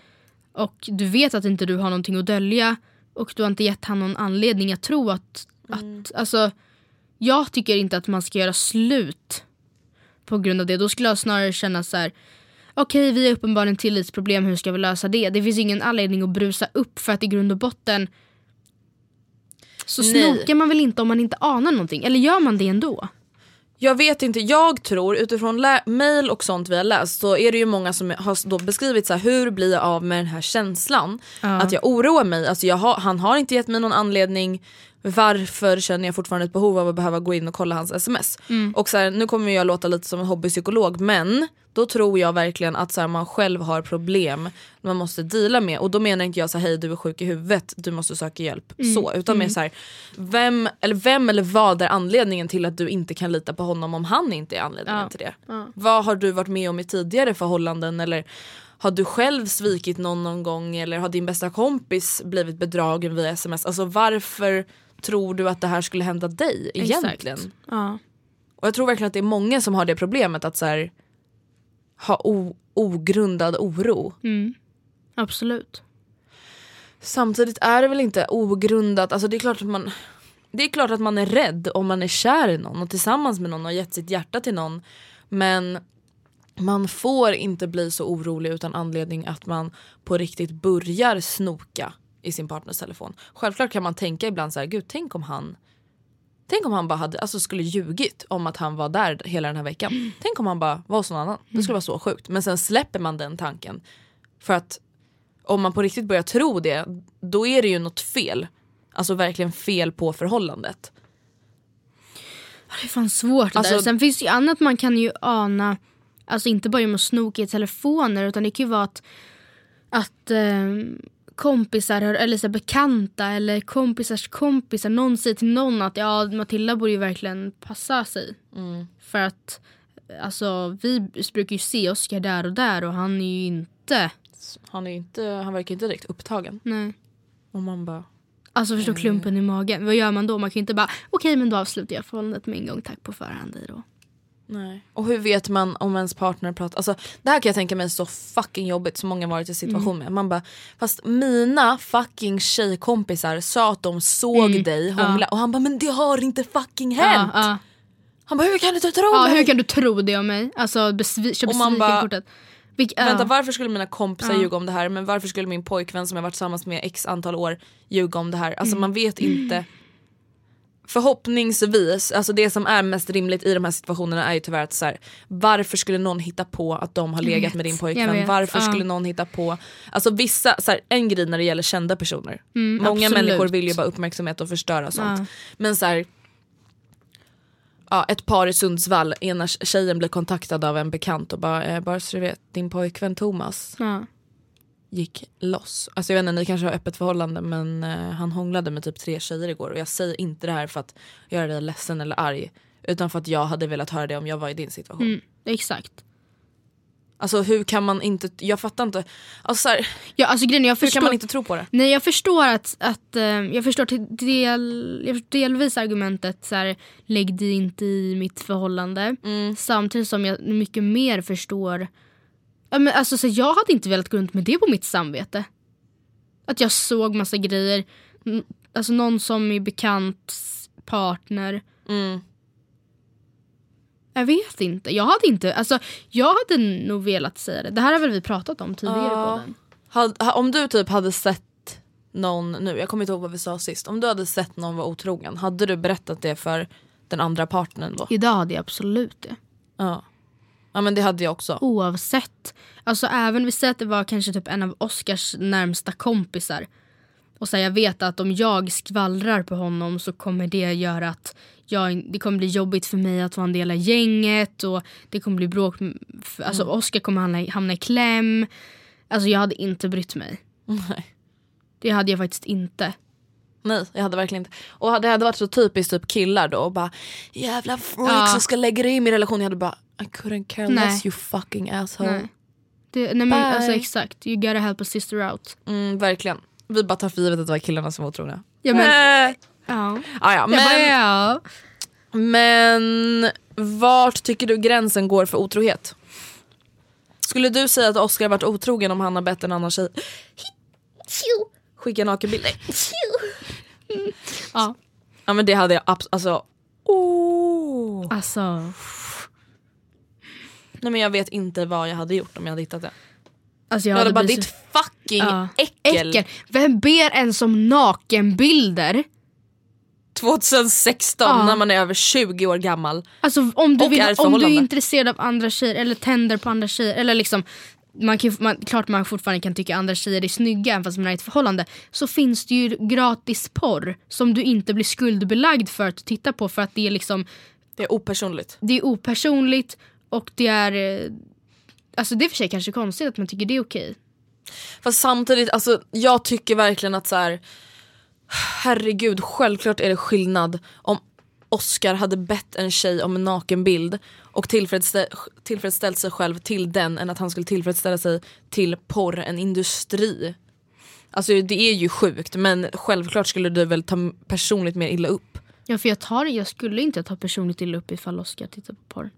S1: och du vet att inte du har någonting att dölja och du har inte gett han någon anledning att tro att, att alltså jag tycker inte att man ska göra slut på grund av det. Då skulle jag snarare känna så här okej vi har uppenbarligen tillitsproblem, hur ska vi lösa det? Det finns ingen anledning att brusa upp för att i grund och botten så
S2: Nej.
S1: snokar man väl inte om man inte anar någonting? Eller gör man det ändå?
S2: Jag vet inte, jag tror utifrån mail och sånt vi har läst så är det ju många som har då beskrivit så här, hur blir jag av med den här känslan. Att jag oroar mig, alltså jag har, han har inte gett mig någon anledning. Varför känner jag fortfarande ett behov av att behöva gå in och kolla hans sms? Och så här, nu kommer jag låta lite som en hobbypsykolog men då tror jag verkligen att så här, man själv har problem man måste deala med. Och då menar inte jag så här, hej du är sjuk i huvudet, du måste söka hjälp. Så, utan mer så här, vem eller, vem eller vad är anledningen till att du inte kan lita på honom om han inte är anledningen
S1: Ja.
S2: till det? Vad har du varit med om i tidigare förhållanden? Eller har du själv svikit någon någon gång? Eller har din bästa kompis blivit bedragen via sms? Alltså varför tror du att det här skulle hända dig egentligen?
S1: Ja.
S2: Och jag tror verkligen att det är många som har det problemet att så här, ha ogrundad oro.
S1: Mm. Absolut.
S2: Samtidigt är det väl inte ogrundat, alltså det är klart att man det är klart att man är rädd om man är kär i någon och tillsammans med någon och gett sitt hjärta till någon. Men man får inte bli så orolig utan anledning att man på riktigt börjar snoka i sin partners telefon. Självklart kan man tänka ibland så här, gud tänk om han Tänk om han bara hade, alltså skulle ljugit om att han var där hela den här veckan. Tänk om han bara var hos någon annan. Det skulle vara så sjukt. Men sen släpper man den tanken. För att om man på riktigt börjar tro det, då är det ju något fel. Alltså verkligen fel på förhållandet.
S1: Det är fan svårt det
S2: Alltså-
S1: där. Sen finns det ju annat man kan ju ana, alltså inte bara genom att snoka i telefoner utan det kan ju vara att, att eh, kompisar eller så bekanta eller kompisars kompisar, någon säger till någon att ja Matilda borde ju verkligen passa sig. För att alltså vi brukar ju se Oscar där och där och han är ju inte,
S2: Han, är inte, han verkar inte direkt upptagen.
S1: nej.
S2: Och man bara...
S1: Alltså förstå klumpen i magen. Vad gör man då? Man kan ju inte bara okej men då avslutar jag förhållandet med en gång, tack på förhand. då.
S2: Nej. Och hur vet man om ens partner pratar, alltså det här kan jag tänka mig är så fucking jobbigt som många varit i situation med. Man bara, fast mina fucking tjejkompisar sa att de såg dig hångla och han bara men det har inte fucking hänt.
S1: Ja, ja.
S2: Han bara hur kan du tro
S1: Ja,
S2: mig?
S1: hur kan du tro det om mig? Alltså besvi- kör
S2: Och man bara,
S1: besvikenkortet. Vilk, ja.
S2: Vänta varför skulle mina kompisar ljuga om det här men varför skulle min pojkvän som jag varit tillsammans med x antal år ljuga om det här? Alltså man vet inte. Förhoppningsvis, alltså det som är mest rimligt i de här situationerna är ju tyvärr att så här, varför skulle någon hitta på att de har legat med din pojkvän? Varför
S1: ja.
S2: skulle någon hitta på, alltså vissa, så här, en grej när det gäller kända personer. Många
S1: absolut.
S2: människor vill ju bara uppmärksamhet och förstöra sånt.
S1: Ja.
S2: Men så här, ja, ett par i Sundsvall, ena tjejen blir kontaktad av en bekant och bara, eh, bara så du vet, din pojkvän Thomas
S1: Ja.
S2: Gick loss. Alltså jag vet inte, ni kanske har öppet förhållande men eh, han hånglade med typ tre tjejer igår och jag säger inte det här för att göra dig ledsen eller arg. Utan för att jag hade velat höra det om jag var i din situation.
S1: Mm, exakt.
S2: Alltså hur kan man inte, jag fattar inte. Alltså så här,
S1: Ja, alltså, grejen, jag
S2: hur
S1: förstår,
S2: kan man inte tro på det?
S1: Nej jag förstår att, att eh, jag förstår till del, jag förstår delvis argumentet så här, lägg dig inte i mitt förhållande.
S2: Mm.
S1: Samtidigt som jag mycket mer förstår, men alltså, så jag hade inte velat gå runt med det på mitt samvete. Att jag såg massa grejer, alltså någon som är bekant partner.
S2: Mm.
S1: Jag vet inte. Jag hade inte, alltså jag hade nog velat säga det. Det här har väl vi pratat om tidigare
S2: Ja.
S1: på den.
S2: Om du typ hade sett någon nu, jag kommer inte ihåg vad vi sa sist. Om du hade sett någon vara otrogen, hade du berättat det för den andra partnern då?
S1: Idag hade jag absolut det.
S2: Ja. Ja men det hade jag också.
S1: Oavsett. Alltså även, vi säger att det var kanske typ en av Oscars närmsta kompisar. Och så här, jag vet att om jag skvallrar på honom så kommer det göra att jag, det kommer bli jobbigt för mig att vara en del av gänget och det kommer bli bråk. m- f- Alltså Oscar kommer hamna, hamna i kläm. Alltså jag hade inte brytt mig.
S2: Nej.
S1: Det hade jag faktiskt inte.
S2: Nej jag hade verkligen inte. Och det hade varit så typiskt typ killar då och bara jävla freak
S1: Ja.
S2: som ska lägga dig i min relation. Jag hade bara I couldn't care
S1: Nej.
S2: less you fucking asshole.
S1: Nej. Det, nej men alltså exakt, you gotta help a sister out.
S2: Mm, verkligen. Vi bara tar för givet att det var killarna som var otrogna.
S1: Ja, men-
S2: Äh.
S1: Ja.
S2: Ah, ja,
S1: Jag bara,
S2: men,
S1: ja.
S2: men vart tycker du gränsen går för otrohet? Skulle du säga att Oscar varit otrogen om han har bett en annan tjej skicka nakenbilder?
S1: ja.
S2: Ja men det hade jag absolut, alltså oh.
S1: Alltså.
S2: Nej men jag vet inte vad jag hade gjort om jag hade hittat det.
S1: Alltså
S2: Jag hade bara
S1: blivit
S2: ditt
S1: så-
S2: fucking
S1: Ja.
S2: äckel.
S1: äckel. Vem ber ens om nakenbilder?
S2: 2016
S1: Ja.
S2: när man är över 20 år gammal.
S1: Alltså om du, vill, om du är intresserad av andra tjejer eller tänder på andra tjejer eller liksom man kan, man, klart man fortfarande kan tycka andra tjejer är snygga även fast man är i ett förhållande. Så finns det ju gratis porr som du inte blir skuldbelagd för att titta på för att det är liksom
S2: Det är opersonligt.
S1: det är opersonligt och det är eh, Alltså det är för sig kanske konstigt att man tycker det är okej.
S2: Fast samtidigt, alltså, jag tycker verkligen att så här. Herregud, självklart är det skillnad om Oscar hade bett en tjej om en nakenbild och tillfredsställ, tillfredsställt sig själv till den än att han skulle tillfredsställa sig till porr, en industri. Alltså det är ju sjukt men självklart skulle du väl ta personligt mer illa upp.
S1: Ja för jag, tar, jag skulle inte ta personligt illa upp ifall Oscar tittar på porr.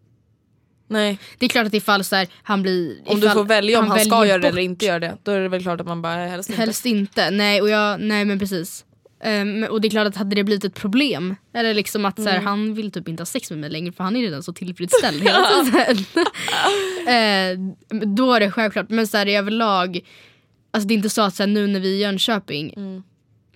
S2: Nej,
S1: Det är klart att ifall så här, han blir...
S2: om du får välja om han, ska
S1: väljer
S2: göra det eller inte göra det då är det väl klart att man bara helst inte.
S1: Helst inte. Nej, och jag, nej men precis. Ehm, och det är klart att hade det blivit ett problem, eller liksom att så här, han vill typ inte ha sex med mig längre för han är redan så tillfredsställd hela tiden. Ehm, då är det självklart. Men så här, i överlag, alltså det är inte så att så här, nu när vi är i Jönköping nu,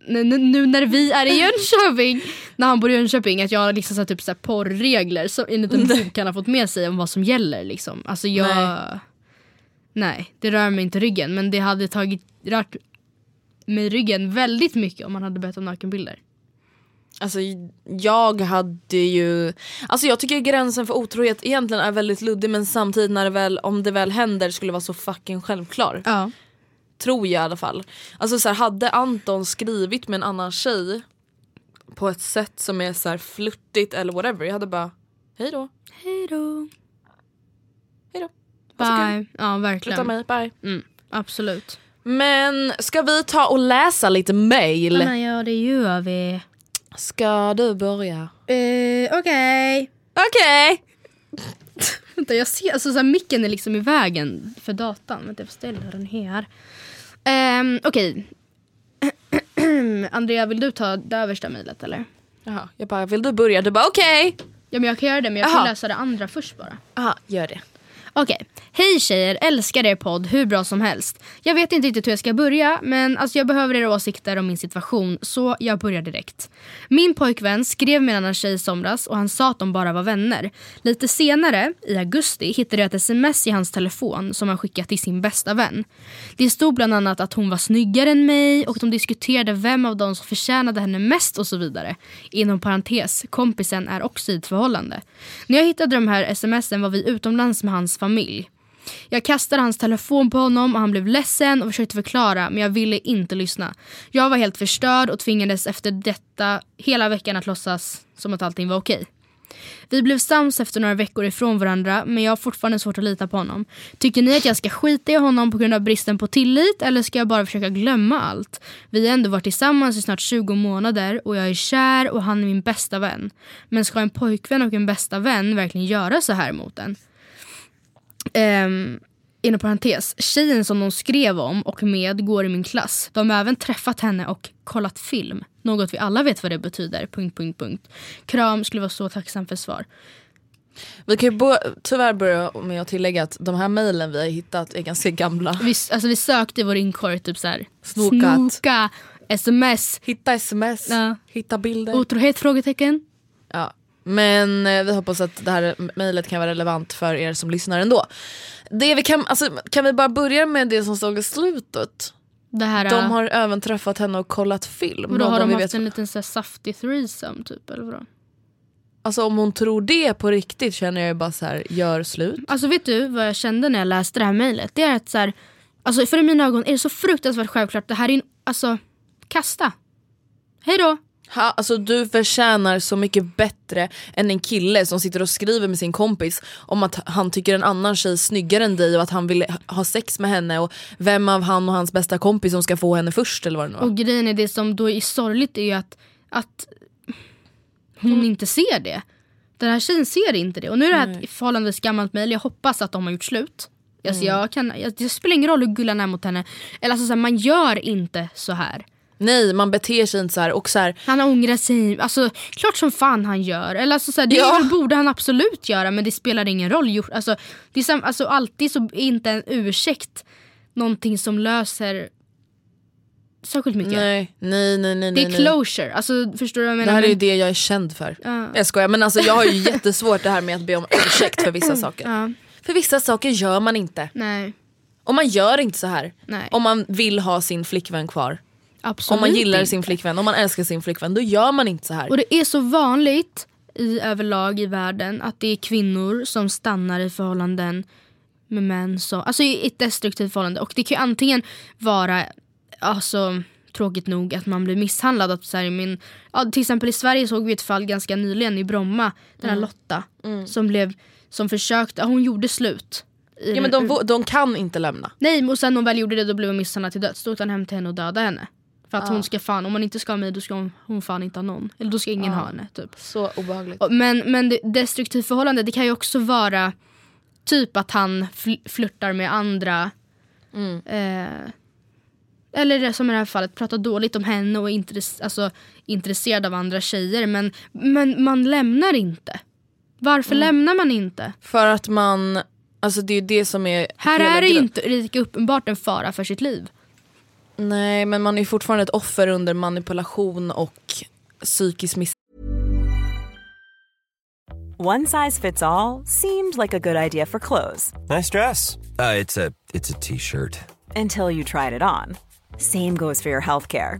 S1: nu, när vi är i Jönköping, när han bor i Jönköping, att jag har liksom så här, typ så här porrregler som en liten bok han har fått med sig om vad som gäller. Liksom. Alltså jag...
S2: Nej.
S1: Nej. det rör mig inte ryggen men det hade tagit, rört mig ryggen väldigt mycket om man hade bett om nakenbilder.
S2: Alltså jag hade ju, alltså jag tycker gränsen för otrohet egentligen är väldigt luddig men samtidigt när det väl, om det väl händer skulle vara så fucking självklar.
S1: Ja.
S2: Tror jag i alla fall. Alltså så här, hade Anton skrivit med en annan tjej på ett sätt som är så här flörtigt eller whatever, jag hade bara hej då, hej då. Var så kul.
S1: Bye. Ja verkligen.
S2: mig, bye.
S1: Mm, absolut.
S2: Men ska vi ta och läsa lite mail?
S1: Men ja det gör vi.
S2: Ska du börja?
S1: Uh, Okej.
S2: Okej!
S1: Vänta jag ser, alltså så här, micken är liksom i vägen för datan. Vänta jag får ställa den här. Um, Okej. Andrea vill du ta det översta mejlet eller?
S2: Jaha, jag bara vill du börja? Du bara okej.
S1: Ja men jag kan göra det men jag kan
S2: Jaha.
S1: läsa det andra först bara.
S2: Jaha, gör det.
S1: Okej. Hej tjejer, älskar er podd hur bra som helst. Jag vet inte riktigt hur jag ska börja men alltså jag behöver era åsikter om min situation så jag börjar direkt. Min pojkvän skrev med en annan tjej i somras och han sa att de bara var vänner. Lite senare, i augusti, hittade jag ett sms i hans telefon som han skickat till sin bästa vän. Det stod bland annat att hon var snyggare än mig och de diskuterade vem av dem som förtjänade henne mest och så vidare. Inom parentes, kompisen är också i ett förhållande. När jag hittade de här smsen var vi utomlands med hans familj. Jag kastade hans telefon på honom och han blev ledsen och försökte förklara men jag ville inte lyssna. Jag var helt förstörd och tvingades efter detta hela veckan att låtsas som att allting var okej. Vi blev sams efter några veckor ifrån varandra men jag har fortfarande svårt att lita på honom. Tycker ni att jag ska skita i honom på grund av bristen på tillit eller ska jag bara försöka glömma allt? Vi har ändå varit tillsammans i snart 20 månader och jag är kär och han är min bästa vän. Men ska en pojkvän och en bästa vän verkligen göra så här mot en? Um, inom parentes, tjejen som de skrev om och med går i min klass. De har även träffat henne och kollat film. Något vi alla vet vad det betyder. Punkt, punkt, punkt. Kram, skulle vara så tacksam för svar.
S2: Vi kan ju bo- tyvärr börja med att tillägga att de här mejlen vi har hittat är ganska gamla.
S1: Vi, alltså, vi sökte i vår inkorg typ såhär.
S2: Snokat.
S1: Snoka, sms,
S2: Hitta sms,
S1: Ja.
S2: hitta bilder.
S1: otrohet? Frågetecken.
S2: Ja. Men eh, vi hoppas att det här mejlet kan vara relevant för er som lyssnar ändå. Det vi kan, alltså, kan vi bara börja med det som stod i slutet?
S1: Det här,
S2: De har även träffat henne och kollat film.
S1: och då har de haft en liten så här, saftig threesome typ eller vadå?
S2: Alltså om hon tror det på riktigt känner jag ju bara så här, gör slut.
S1: Alltså vet du vad jag kände när jag läste det här mejlet? Det är att så här, alltså för i mina ögon är det så fruktansvärt självklart. Det här är en, alltså, kasta. Hej då.
S2: Ha, alltså du förtjänar så mycket bättre än en kille som sitter och skriver med sin kompis om att han tycker en annan tjej är snyggare än dig och att han vill ha sex med henne och vem av han och hans bästa kompis som ska få henne först eller vad det nu var.
S1: Och grejen är det som då är sorgligt är att, att hon inte ser det. Den här tjejen ser inte det. Och nu är det här ett förhållandevis gammalt mejl. Jag hoppas att de har gjort slut. Alltså jag kan, jag, det spelar ingen roll hur gullig han är mot henne. Eller alltså så här, man gör inte så här.
S2: Nej man beter sig inte så här och så här,
S1: Han ångrar sig. Alltså, klart som fan han gör. Eller alltså, så här, det
S2: Ja.
S1: borde han absolut göra men det spelar ingen roll. Alltså, det är sam, alltså, alltid så är inte en ursäkt någonting som löser särskilt mycket.
S2: nej nej nej nej.
S1: det är
S2: nej.
S1: closure. Alltså, förstår du vad jag
S2: Det
S1: menar?
S2: här är ju det jag är känd för.
S1: Ja.
S2: Jag skojar men alltså jag har ju jättesvårt det här med att be om ursäkt för vissa saker.
S1: Ja,
S2: För vissa saker gör man inte.
S1: nej,
S2: Och man gör inte så här.
S1: nej.
S2: Om man vill ha sin flickvän kvar.
S1: Absolut
S2: om man gillar
S1: inte.
S2: sin flickvän, om man älskar sin flickvän, då gör man inte så här.
S1: Och det är så vanligt i överlag i världen att det är kvinnor som stannar i förhållanden med män som, alltså i ett destruktivt förhållande. Och det kan ju antingen vara, alltså tråkigt nog att man blir misshandlad. Att så här, min, ja, till exempel i Sverige såg vi ett fall ganska nyligen i Bromma. Den här
S2: Mm.
S1: Lotta som blev, som försökte, ja, hon gjorde slut.
S2: Ja, men de, de kan inte lämna.
S1: Nej och sen när hon väl gjorde det då blev hon misshandlad till döds. Då åkte han hem till henne och dödade henne. För att hon ska fan, om man inte ska ha mig då ska hon, hon fan inte ha någon. Eller då ska ingen ha henne typ.
S2: Så obehagligt.
S1: Men, men det destruktivt förhållande det kan ju också vara typ att han fl- flörtar med andra. Eh, eller det som i det här fallet, pratar dåligt om henne och är intress- alltså, intresserad av andra tjejer. Men, men man lämnar inte. Varför lämnar man inte?
S2: För att man, alltså det är ju det som är
S1: Här är det ju inte lika uppenbart en fara för sitt liv.
S2: Nej men man är fortfarande ett offer under manipulation och psykisk miss...
S3: One size fits all seemed like a good idea for clothes
S4: Nice dress. Uh, it's a it's a t-shirt.
S3: until you tried it on. Same goes for your healthcare.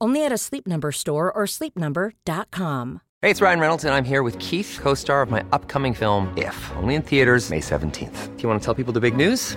S5: Only at a Sleep Number store or sleepnumber.com.
S6: Hey, it's Ryan Reynolds, and I'm here with Keith, co star of my upcoming film, If, only in theaters, May 17th. Do you want to tell people the big news?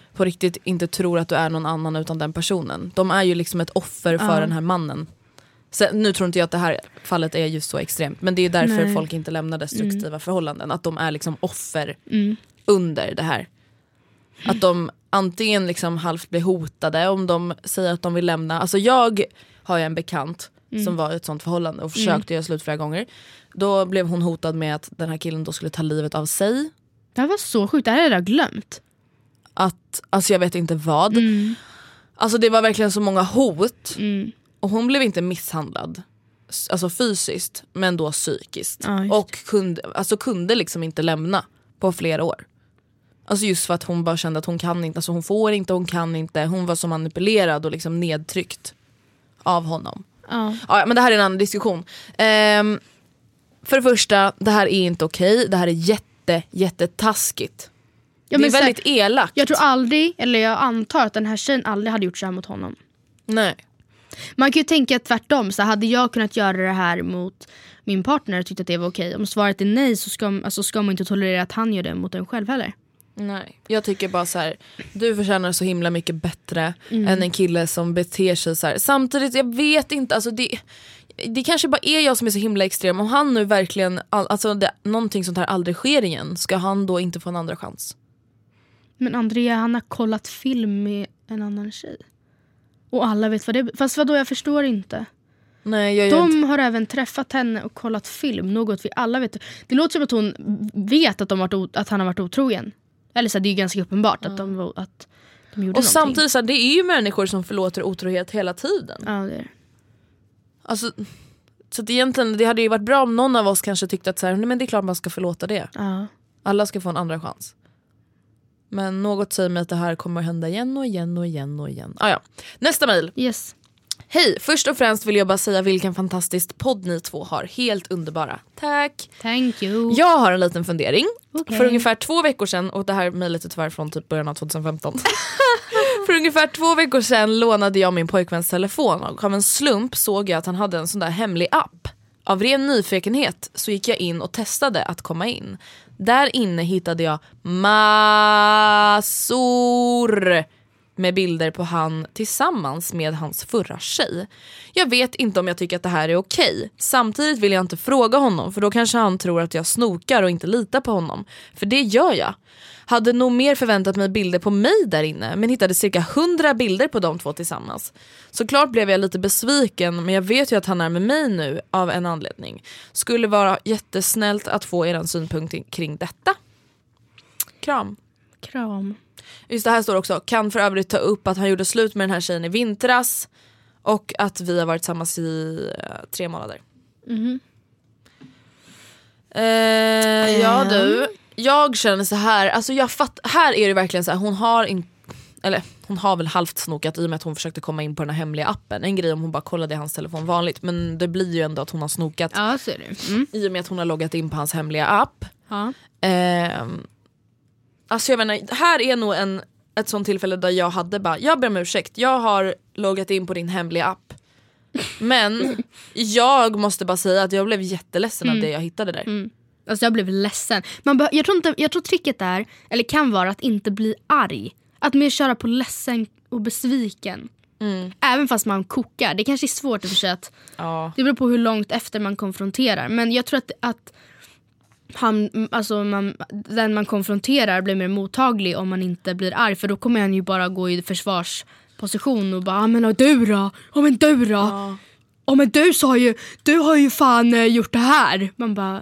S2: på riktigt inte tror att du är någon annan utan den personen. De är ju liksom ett offer för den här mannen. Sen, nu tror inte jag att det här fallet är just så extremt men det är därför
S1: Nej. Mm.
S2: folk inte lämnar destruktiva förhållanden. Att de är liksom offer under det här. Att de antingen liksom halvt blir hotade om de säger att de vill lämna. Alltså jag har ju en bekant
S1: Mm.
S2: som var i ett sånt förhållande och försökte göra slut flera gånger. Då blev hon hotad med att den här killen då skulle ta livet av sig.
S1: Det här var så sjukt, det här hade jag glömt.
S2: Att, alltså jag vet inte vad. Alltså det var verkligen så många hot. Och hon blev inte misshandlad. Alltså fysiskt men då psykiskt.
S1: Ja,
S2: och kunde, alltså kunde liksom inte lämna på flera år. Alltså just för att hon bara kände att hon kan inte, alltså hon får inte, hon kan inte. Hon var så manipulerad och liksom nedtryckt av honom.
S1: Ja.
S2: Ja, men det här är en annan diskussion. Ehm, för det första, det här är inte okej. Det här är jätte, jättetaskigt.
S1: Ja,
S2: det är
S1: så här,
S2: väldigt elakt.
S1: Jag tror aldrig, eller jag antar att den här tjejen aldrig hade gjort så här mot honom.
S2: Nej.
S1: Man kan ju tänka tvärtom, så hade jag kunnat göra det här mot min partner och tyckt att det var okej. Om svaret är nej så ska, alltså, ska man inte tolerera att han gör det mot en själv heller.
S2: Nej, jag tycker bara så här. du förtjänar så himla mycket bättre
S1: Mm.
S2: än en kille som beter sig så här. Samtidigt, jag vet inte, alltså det, det kanske bara är jag som är så himla extrem. Om han nu verkligen, all, alltså det, någonting sånt här aldrig sker igen, ska han då inte få en andra chans?
S1: Men Andrea han har kollat film med en annan tjej. Och alla vet vad det är. Fast vadå jag förstår inte.
S2: Nej jag gör inte.
S1: De har även träffat henne och kollat film, något vi alla vet. Det låter som att hon vet att, de varit att han har varit otrogen. Eller så här, det är ju ganska uppenbart att de, att de gjorde
S2: Och
S1: någonting.
S2: samtidigt så här, det är ju människor som förlåter otrohet hela tiden.
S1: Ja, det är. det.
S2: Alltså, så att egentligen, det hade ju varit bra om någon av oss kanske tyckte att så här, nej, men det är klart man ska förlåta det.
S1: Ja.
S2: Alla ska få en andra chans. Men något säger mig att det här kommer att hända igen och igen och igen och igen. Ah, ja. Nästa mejl.
S1: Yes.
S2: Hej! Först och främst vill jag bara säga vilken fantastisk podd ni två har. Helt underbara. Tack!
S1: Thank you.
S2: Jag har en liten fundering.
S1: Okej.
S2: För ungefär två veckor sedan, och det här mejlet är tyvärr från typ början av 2015. För ungefär två veckor sedan lånade jag min pojkväns telefon och av en slump såg jag att han hade en sån där hemlig app. Av ren nyfikenhet så gick jag in och testade att komma in. Där inne hittade jag massor med bilder på han tillsammans med hans förra tjej. Jag vet inte om jag tycker att det här är okej. Samtidigt vill jag inte fråga honom för då kanske han tror att jag snokar och inte litar på honom. För det gör jag. Hade nog mer förväntat mig bilder på mig där inne men hittade cirka 100 bilder på de två tillsammans. Såklart blev jag lite besviken men jag vet ju att han är med mig nu av en anledning. Skulle vara jättesnällt att få er synpunkt kring detta. Kram.
S1: Kram.
S2: Just det här står också, kan för övrigt ta upp att han gjorde slut med den här tjejen i vintras och att vi har varit tillsammans i eh, tre månader. Eh, ja du, jag känner så här, alltså jag fatt, här är det verkligen så här, hon har inte eller hon har väl halvt snokat i och med att hon försökte komma in på den här hemliga appen. En grej om hon bara kollade i hans telefon vanligt men det blir ju ändå att hon har snokat
S1: Ja, så är det. Mm.
S2: i och med att hon har loggat in på hans hemliga app.
S1: Ja.
S2: Ehm, alltså jag menar, här är nog en, ett sånt tillfälle där jag hade bara, jag ber om ursäkt, jag har loggat in på din hemliga app. Men jag måste bara säga att jag blev jätteledsen av det jag hittade där.
S1: Alltså jag blev ledsen. Man jag, tror inte, jag tror tricket är, eller kan vara att inte bli arg. Att mer köra på ledsen och besviken. Även fast man kokar. Det kanske är svårt i och för sig att
S2: Ja.
S1: Det beror på hur långt efter man konfronterar. Men jag tror att, att han, alltså man, den man konfronterar blir mer mottaglig om man inte blir arg. För då kommer han ju bara gå i försvarsposition och bara ah, men du då? Ja men du då? Ja. men du sa ju, du har ju fan eh, gjort det här. Man bara,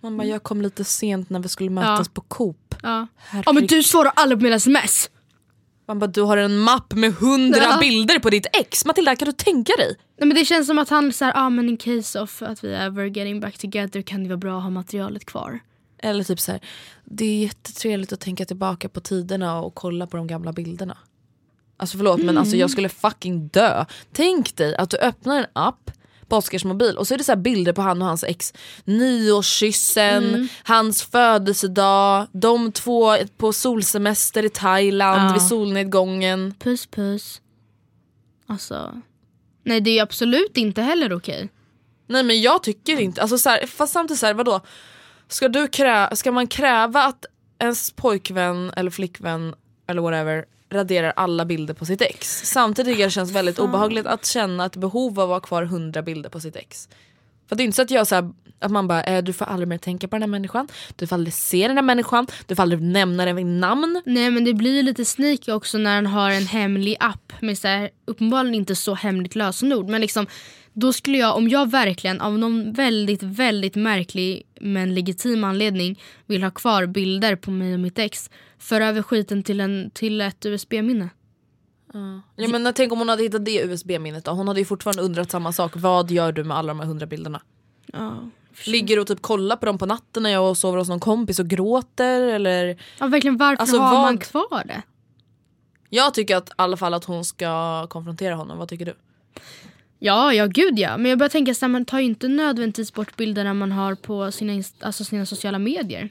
S2: Man bara, jag kom lite sent när vi skulle mötas
S1: Ja.
S2: på Coop.
S1: ja. Ja men du svarar aldrig på mina sms.
S2: Man bara, du har en mapp med hundra
S1: Ja.
S2: bilder på ditt ex. Matilda kan du tänka dig?
S1: Nej, men det känns som att han säger, ah, men in case of att vi ever getting back together kan det vara bra att ha materialet kvar.
S2: Eller typ så här, det är jättetrevligt att tänka tillbaka på tiderna och kolla på de gamla bilderna. Alltså förlåt men alltså jag skulle fucking dö. Tänk dig att du öppnar en app på Oscars mobil och så är det så här bilder på han och hans ex. Nyårskyssen, hans födelsedag, de två på solsemester i Thailand
S1: Ja.
S2: vid solnedgången.
S1: Puss puss. Alltså. Nej det är absolut inte heller okej.
S2: Nej men jag tycker inte, alltså så här, fast samtidigt så här, vadå? Ska, du krä, ska man kräva att ens pojkvän eller flickvän eller whatever raderar alla bilder på sitt ex? Samtidigt tycker jag det känns väldigt obehagligt att känna ett behov av att ha kvar 100 bilder på sitt ex. För det är inte så att jag så här, att man bara eh, du får aldrig mer tänka på den här människan, du får aldrig se den här människan, du får aldrig nämna den vid namn.
S1: Nej men det blir ju lite sneaky också när han har en hemlig app med så här, uppenbarligen inte så hemligt lösenord. Men liksom, då skulle jag, om jag verkligen av någon väldigt, väldigt märklig men legitim anledning vill ha kvar bilder på mig och mitt ex. För över skiten till, en, till ett USB-minne.
S2: Ja, men tänk om hon hade hittat det USB-minnet då? Hon hade ju fortfarande undrat samma sak, vad gör du med alla de här 100 bilderna?
S1: Ja.
S2: Ligger och typ kollar på dem på natten när jag sover hos någon kompis och gråter eller?
S1: ja verkligen varför
S2: Alltså,
S1: har
S2: vad-
S1: man kvar det?
S2: Jag tycker att, i alla fall att hon ska konfrontera honom, vad tycker du?
S1: Ja, ja gud ja. Men jag börjar tänka så här, man tar ju inte nödvändigtvis bort bilderna man har på sina, alltså sina sociala medier.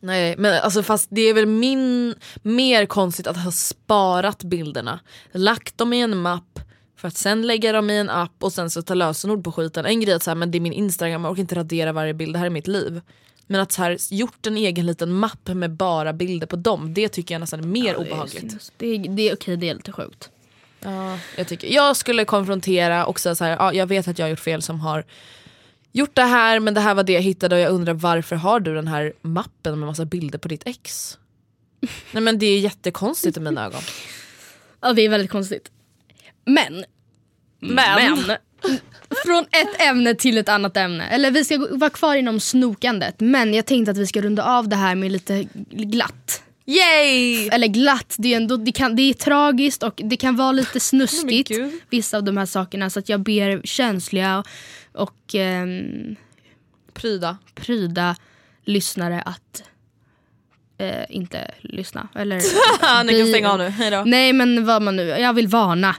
S2: Nej men alltså fast det är väl min, mer konstigt att ha sparat bilderna, lagt dem i en mapp för att sen lägga dem i en app och sen så ta lösenord på skiten. En grej är att så här, men det är min instagram, jag orkar inte radera varje bild, det här är mitt liv. Men att så här, gjort en egen liten mapp med bara bilder på dem, det tycker jag nästan är mer obehagligt.
S1: Det är, det är okej, det är lite sjukt.
S2: Ja, jag, tycker, jag skulle konfrontera och säga så här, ja, jag vet att jag har gjort fel som har gjort det här men det här var det jag hittade och jag undrar varför har du den här mappen med massa bilder på ditt ex? Nej men det är jättekonstigt i mina ögon.
S1: Ja, det är väldigt konstigt. Men,
S2: Men.
S1: Från ett ämne till ett annat ämne. Eller vi ska vara kvar inom snokandet. Men jag tänkte att vi ska runda av det här med lite glatt.
S2: Yay!
S1: Eller glatt, det är, ändå, det, kan, det är tragiskt och det kan vara lite snuskigt.
S2: gud.
S1: vissa av de här sakerna. Så att jag ber känsliga och ehm,
S2: Pryda.
S1: pryda lyssnare att eh, inte lyssna. Eller,
S2: Ni kan stänga av nu, hejdå.
S1: Nej men vad man nu, jag vill varna.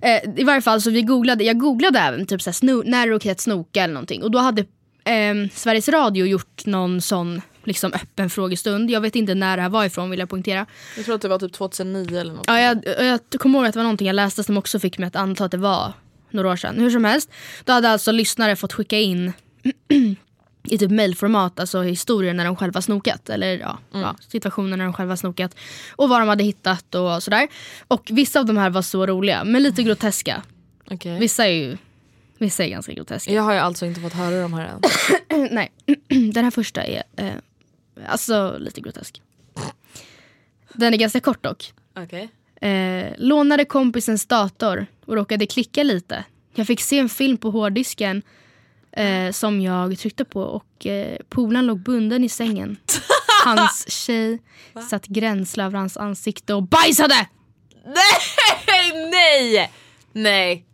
S1: Eh, I varje fall så vi googlade, jag googlade även typ såhär, sno, när är det okej att snoka eller någonting. Och då hade ehm, Sveriges Radio gjort någon sån liksom öppen frågestund. Jag vet inte när det här var ifrån vill jag poängtera.
S2: Jag tror att det var typ 2009 eller något.
S1: Ja, jag, jag kommer ihåg att det var någonting jag läste som också fick mig att anta att det var några år sedan. Hur som helst, då hade alltså lyssnare fått skicka in i typ mailformat, alltså historier när de själva snokat. Eller ja, ja, situationer när de själva snokat. Och vad de hade hittat och sådär. Och vissa av de här var så roliga, men lite groteska.
S2: Okej.
S1: Vissa är ju vissa är ganska groteska.
S2: Jag har ju alltså inte fått höra de här än.
S1: Nej, den här första är eh, alltså lite grotesk. Den är ganska kort dock.
S2: Okej.
S1: Eh, lånade kompisens dator och råkade klicka lite. Jag fick se en film på hårddisken eh, som jag tryckte på och eh, polaren låg bunden i sängen. Hans tjej satt gränsle över hans ansikte och bajsade!
S2: Nej, nej! Nej.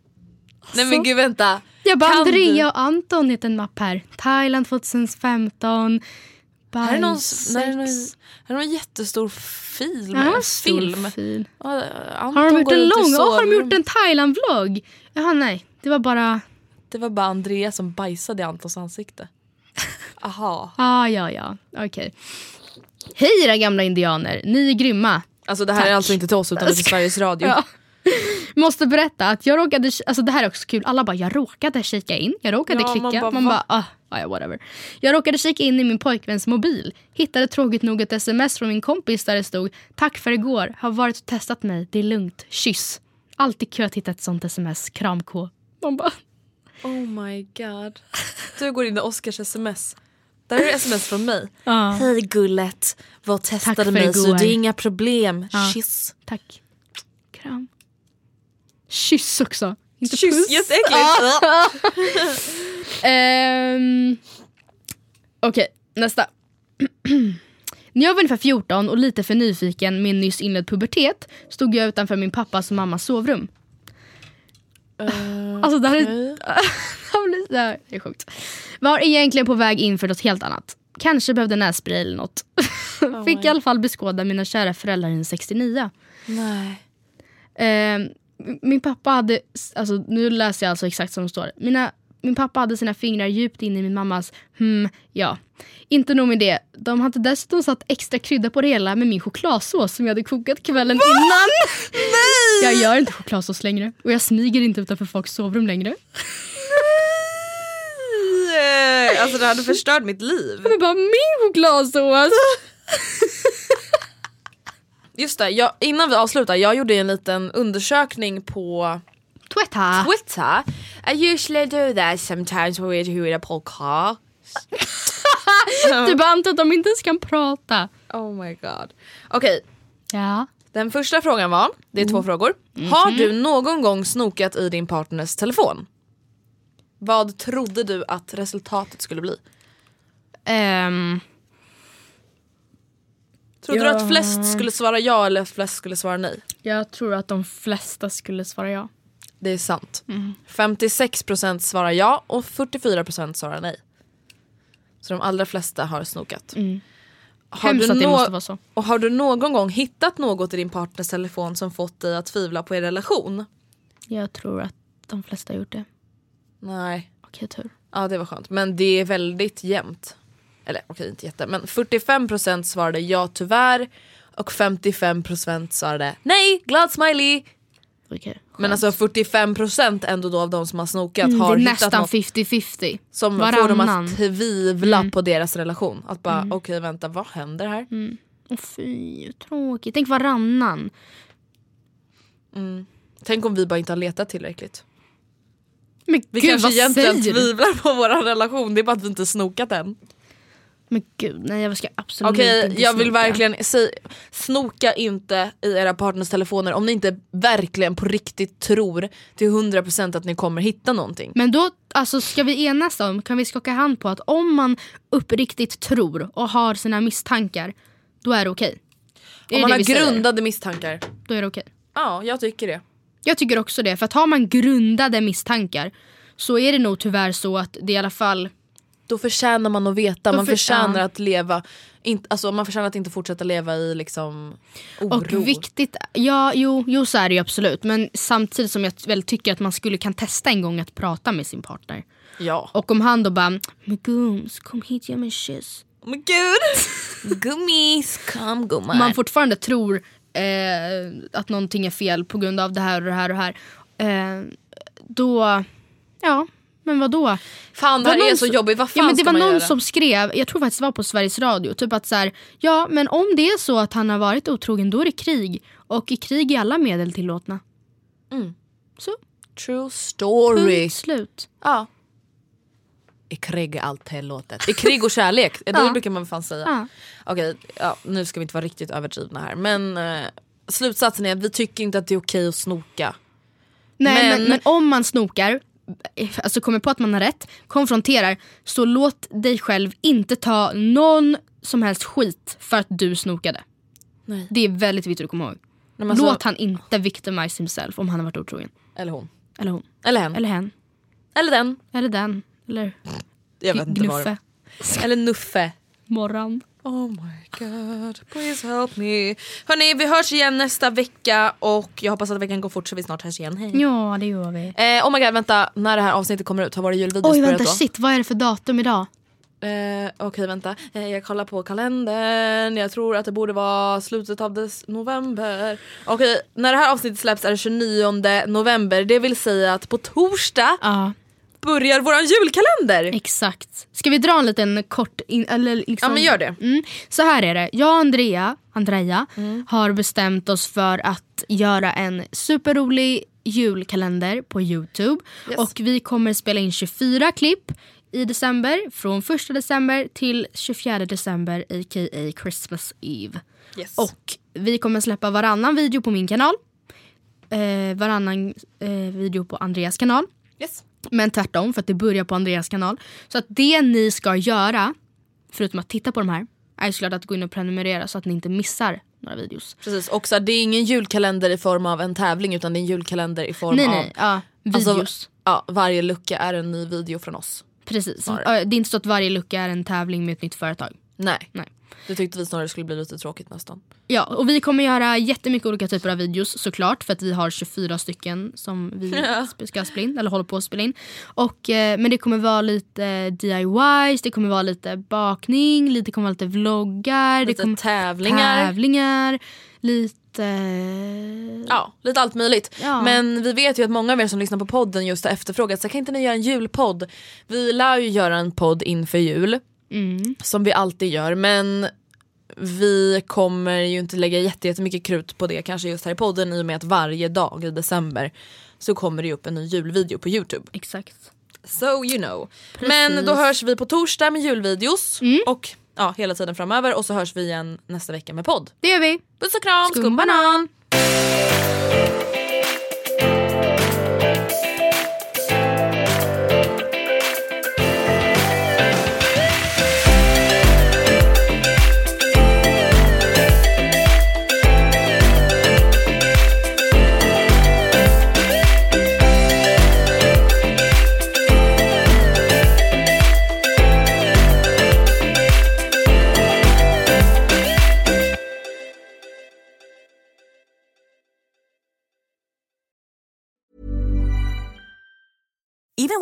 S2: Nej men gud vänta.
S1: Jag bara
S2: Kan
S1: Andrea
S2: du-
S1: och Anton heter en mapp här. Thailand 2015.
S2: Här är någon, här är någon, här är någon jättestor film.
S1: Ja,
S2: en film.
S1: Fil.
S2: Ja,
S1: Har de gjort en lång? Åh, har de gjort en Thailand-vlogg? Jaha nej, det var bara...
S2: Det var bara Andrea som bajsade i Antons ansikte. Aha.
S1: Ah, ja, ja, okej. Hej era gamla indianer, ni är grymma.
S2: Alltså det här är
S1: Tack.
S2: alltså inte till oss utan är till Sveriges Radio.
S1: Ja. Måste berätta att jag råkade, alltså det här är också kul, alla bara jag råkade kika in, jag råkade
S2: Ja, man
S1: klicka,
S2: bara,
S1: man bara ah, ah, whatever. Jag råkade kika in i min pojkväns mobil, hittade tråkigt nog ett sms från min kompis där det stod Tack för igår, har varit och testat mig, det är lugnt, kyss. Alltid kul att hitta ett sånt sms, kram K. Man bara,
S2: Oh my god. Du går in i Oscars sms. Där är det sms från mig.
S1: Ja.
S2: Hej gullet,
S1: Tack
S2: testade mig så
S1: igår.
S2: det är inga problem.
S1: Ja.
S2: Kyss.
S1: tack. Kram. Kyss också. Inte
S2: Kyss,
S1: puss.
S2: jätteäckligt.
S1: Ehm, Okej, nästa. När jag var ungefär 14 och lite för nyfiken med nyss inledd pubertet stod jag utanför min pappas och mammas sovrum. alltså det här är, det här är sjukt. Var egentligen på väg in för något helt annat. Kanske behövde nässpray eller något. Fick i alla fall beskåda mina kära föräldrar i en 69.
S2: Nej.
S1: Eh, min pappa hade, alltså, nu läser jag alltså exakt som det står. Mina, min pappa hade sina fingrar djupt in i min mammas hmm, ja. Inte nog med det, de hade dessutom satt extra krydda på det hela med min chokladsås som jag hade kokat kvällen innan. Nej! Jag gör inte chokladsås längre och jag smyger inte utanför folks sovrum längre.
S2: Nej, Alltså det hade förstört mitt liv.
S1: Men bara min chokladsås!
S2: Just det, jag, innan vi avslutar, jag gjorde en liten undersökning på
S1: Twitter.
S2: Twitter. I usually do that sometimes when we're doing a podcast.
S1: Du bara antar att de inte ens kan prata.
S2: Oh my god. Okej,
S1: Ja.
S2: den första frågan var, det är två frågor. Har du någon gång snokat i din partners telefon? Vad trodde du att resultatet skulle bli?
S1: Ehm,
S2: Trodde du
S1: Ja.
S2: att flest skulle svara ja eller att flest skulle svara nej?
S1: jag tror att de flesta skulle svara ja.
S2: Det är sant. 56% svarar ja och 44% svarar nej. Så de allra flesta har snokat. Har
S1: Hemskt
S2: du
S1: att det måste vara så.
S2: Och har du någon gång hittat något i din partners telefon som fått dig att tvivla på er relation?
S1: Jag tror att de flesta har gjort det.
S2: Nej.
S1: Okej, tur.
S2: Ja det var skönt. Men det är väldigt jämnt. Eller okej inte jätte men 45% svarade ja tyvärr och 55% svarade nej glad smiley.
S1: Okej.
S2: Men alltså 45% ändå då av de som har snokat
S1: Mm, det
S2: har
S1: är
S2: hittat
S1: nästan
S2: något
S1: 50-50.
S2: som får dem
S1: Varannan.
S2: att tvivla på deras relation. Att bara okej vänta vad händer här?
S1: Åh fy, tråkigt. Tänk varannan.
S2: Tänk om vi bara inte har letat tillräckligt.
S1: Men
S2: Vi
S1: gud
S2: kanske egentligen tvivlar på vår relation, det är bara att vi inte snokat än.
S1: Men gud, nej jag ska absolut
S2: Okej
S1: inte
S2: jag vill
S1: snoka.
S2: verkligen säga, snoka inte i era partners telefoner om ni inte verkligen på riktigt tror till 100% att ni kommer hitta någonting.
S1: Men då alltså, ska vi enas om, kan vi skaka hand på att om man uppriktigt tror och har sina misstankar, då är det okej. Är
S2: Om man har
S1: vi säger.
S2: grundade misstankar.
S1: Då är det okej.
S2: Ja jag tycker det.
S1: Jag tycker också det, för att har man grundade misstankar så är det nog tyvärr så att det i alla fall
S2: Då förtjänar man att veta,
S1: Då
S2: man
S1: för-
S2: förtjänar att leva, inte, alltså man förtjänar att inte fortsätta leva i liksom oro.
S1: Och viktigt, ja jo, jo så är det ju absolut. Men samtidigt som jag väl tycker att man skulle kan testa en gång att prata med sin partner.
S2: Ja.
S1: Och om han då bara, men gums kom hit ge mig en kyss.
S2: My gud! Gummis, kom gumman.
S1: Man fortfarande tror eh, att någonting är fel på grund av det här och det här och det här. Eh, då, ja men vad då?
S2: Fan det här
S1: var
S2: är
S1: någon
S2: så
S1: som-
S2: jobbigt, vad fan
S1: ja, men Det
S2: ska
S1: var
S2: man
S1: någon
S2: göra?
S1: som skrev, jag tror faktiskt det var på Sveriges Radio, typ att så här, ja men om det är så att han har varit otrogen då är det krig. Och i krig är alla medel tillåtna.
S2: Mm.
S1: Så,
S2: True story.
S1: punkt slut.
S2: Ja. I krig är allt tillåtet. I krig och kärlek, det
S1: Ja.
S2: brukar man fan säga.
S1: Ja.
S2: Okej, ja, nu ska vi inte vara riktigt överdrivna här men eh, slutsatsen är att vi tycker inte att det är okej att snoka.
S1: Nej men,
S2: Men-
S1: men, om man snokar, alltså kommer på att man har rätt, konfronterar, så låt dig själv inte ta någon som helst skit för att du snokade.
S2: Nej.
S1: Det är väldigt viktigt att komma ihåg.
S2: Nej, alltså-
S1: Låt han inte victimize himself om han har varit otrogen.
S2: Eller hon.
S1: Eller hon.
S2: Eller hen.
S1: Eller hen.
S2: Eller den.
S1: Eller den. Eller
S2: Jag vet inte
S1: Gnuffe.
S2: det Eller Nuffe.
S1: Morran.
S2: Oh my god, please help me. Hörni, vi hörs igen nästa vecka och jag hoppas att veckan går fort så vi snart hörs igen. Hej.
S1: Ja det gör vi.
S2: Eh, oh my god, vänta. När det här avsnittet kommer ut, har våra julvideos
S1: Oj vänta
S2: då?
S1: shit vad är det för datum idag?
S2: Eh, Okej vänta, eh, jag kollar på kalendern, jag tror att det borde vara slutet av des november. Okej, när det här avsnittet släpps är det 29 november, det vill säga att på torsdag
S1: Ja
S2: börjar våran julkalender!
S1: exakt. Ska vi dra en liten kort, in, eller liksom...
S2: Ja men gör det.
S1: Mm. Så här är det. Jag och Andrea, Andrea
S2: Mm.
S1: har bestämt oss för att göra en superrolig julkalender på Youtube.
S2: Yes.
S1: Och vi kommer spela in 24 klipp i december. Från 1 december till 24 december a.k.a. Christmas Eve.
S2: Yes.
S1: Och vi kommer släppa varannan video på min kanal. Eh, varannan eh, video på Andreas kanal.
S2: yes.
S1: Men tvärtom, för att det börjar på Andreas kanal. Så att det ni ska göra, förutom att titta på de här, är såklart att gå in och prenumerera så att ni inte missar några videos.
S2: Precis, också det är ingen julkalender i form av en tävling utan det är en julkalender i form
S1: Nej
S2: av
S1: nej, ja,
S2: Alltså,
S1: videos.
S2: ja, varje lucka är en ny video från oss.
S1: Precis.
S2: snarare.
S1: Det är inte så att varje lucka är en tävling med ett nytt företag.
S2: Nej.
S1: Nej.
S2: Det tyckte vi snarare skulle bli lite tråkigt nästan.
S1: Ja, och vi kommer göra jättemycket olika typer av videos såklart för att vi har 24 stycken som vi
S2: Ja.
S1: ska spela in, eller håller på att spela in. Och, eh, men det kommer vara lite DIYs, det kommer vara lite bakning, lite kommer vara lite vloggar,
S2: Lite
S1: det kommer
S2: tävlingar.
S1: tävlingar, lite...
S2: Ja, lite allt möjligt.
S1: Ja.
S2: Men vi vet ju att många av er som lyssnar på podden just har efterfrågat, så kan inte ni göra en julpodd? Vi lär ju göra en podd inför jul,
S1: Mm.
S2: som vi alltid gör, men vi kommer ju inte lägga jätte- jättemycket krut på det kanske just här i podden i och med att varje dag i december så kommer det upp en ny julvideo på youtube.
S1: Exakt.
S2: So you know. Men då hörs vi på torsdag med julvideos och ja, hela tiden framöver och så hörs vi igen nästa vecka med podd.
S1: Det gör vi.
S2: Puss och kram,
S1: Skum
S2: skumbanan!
S7: Even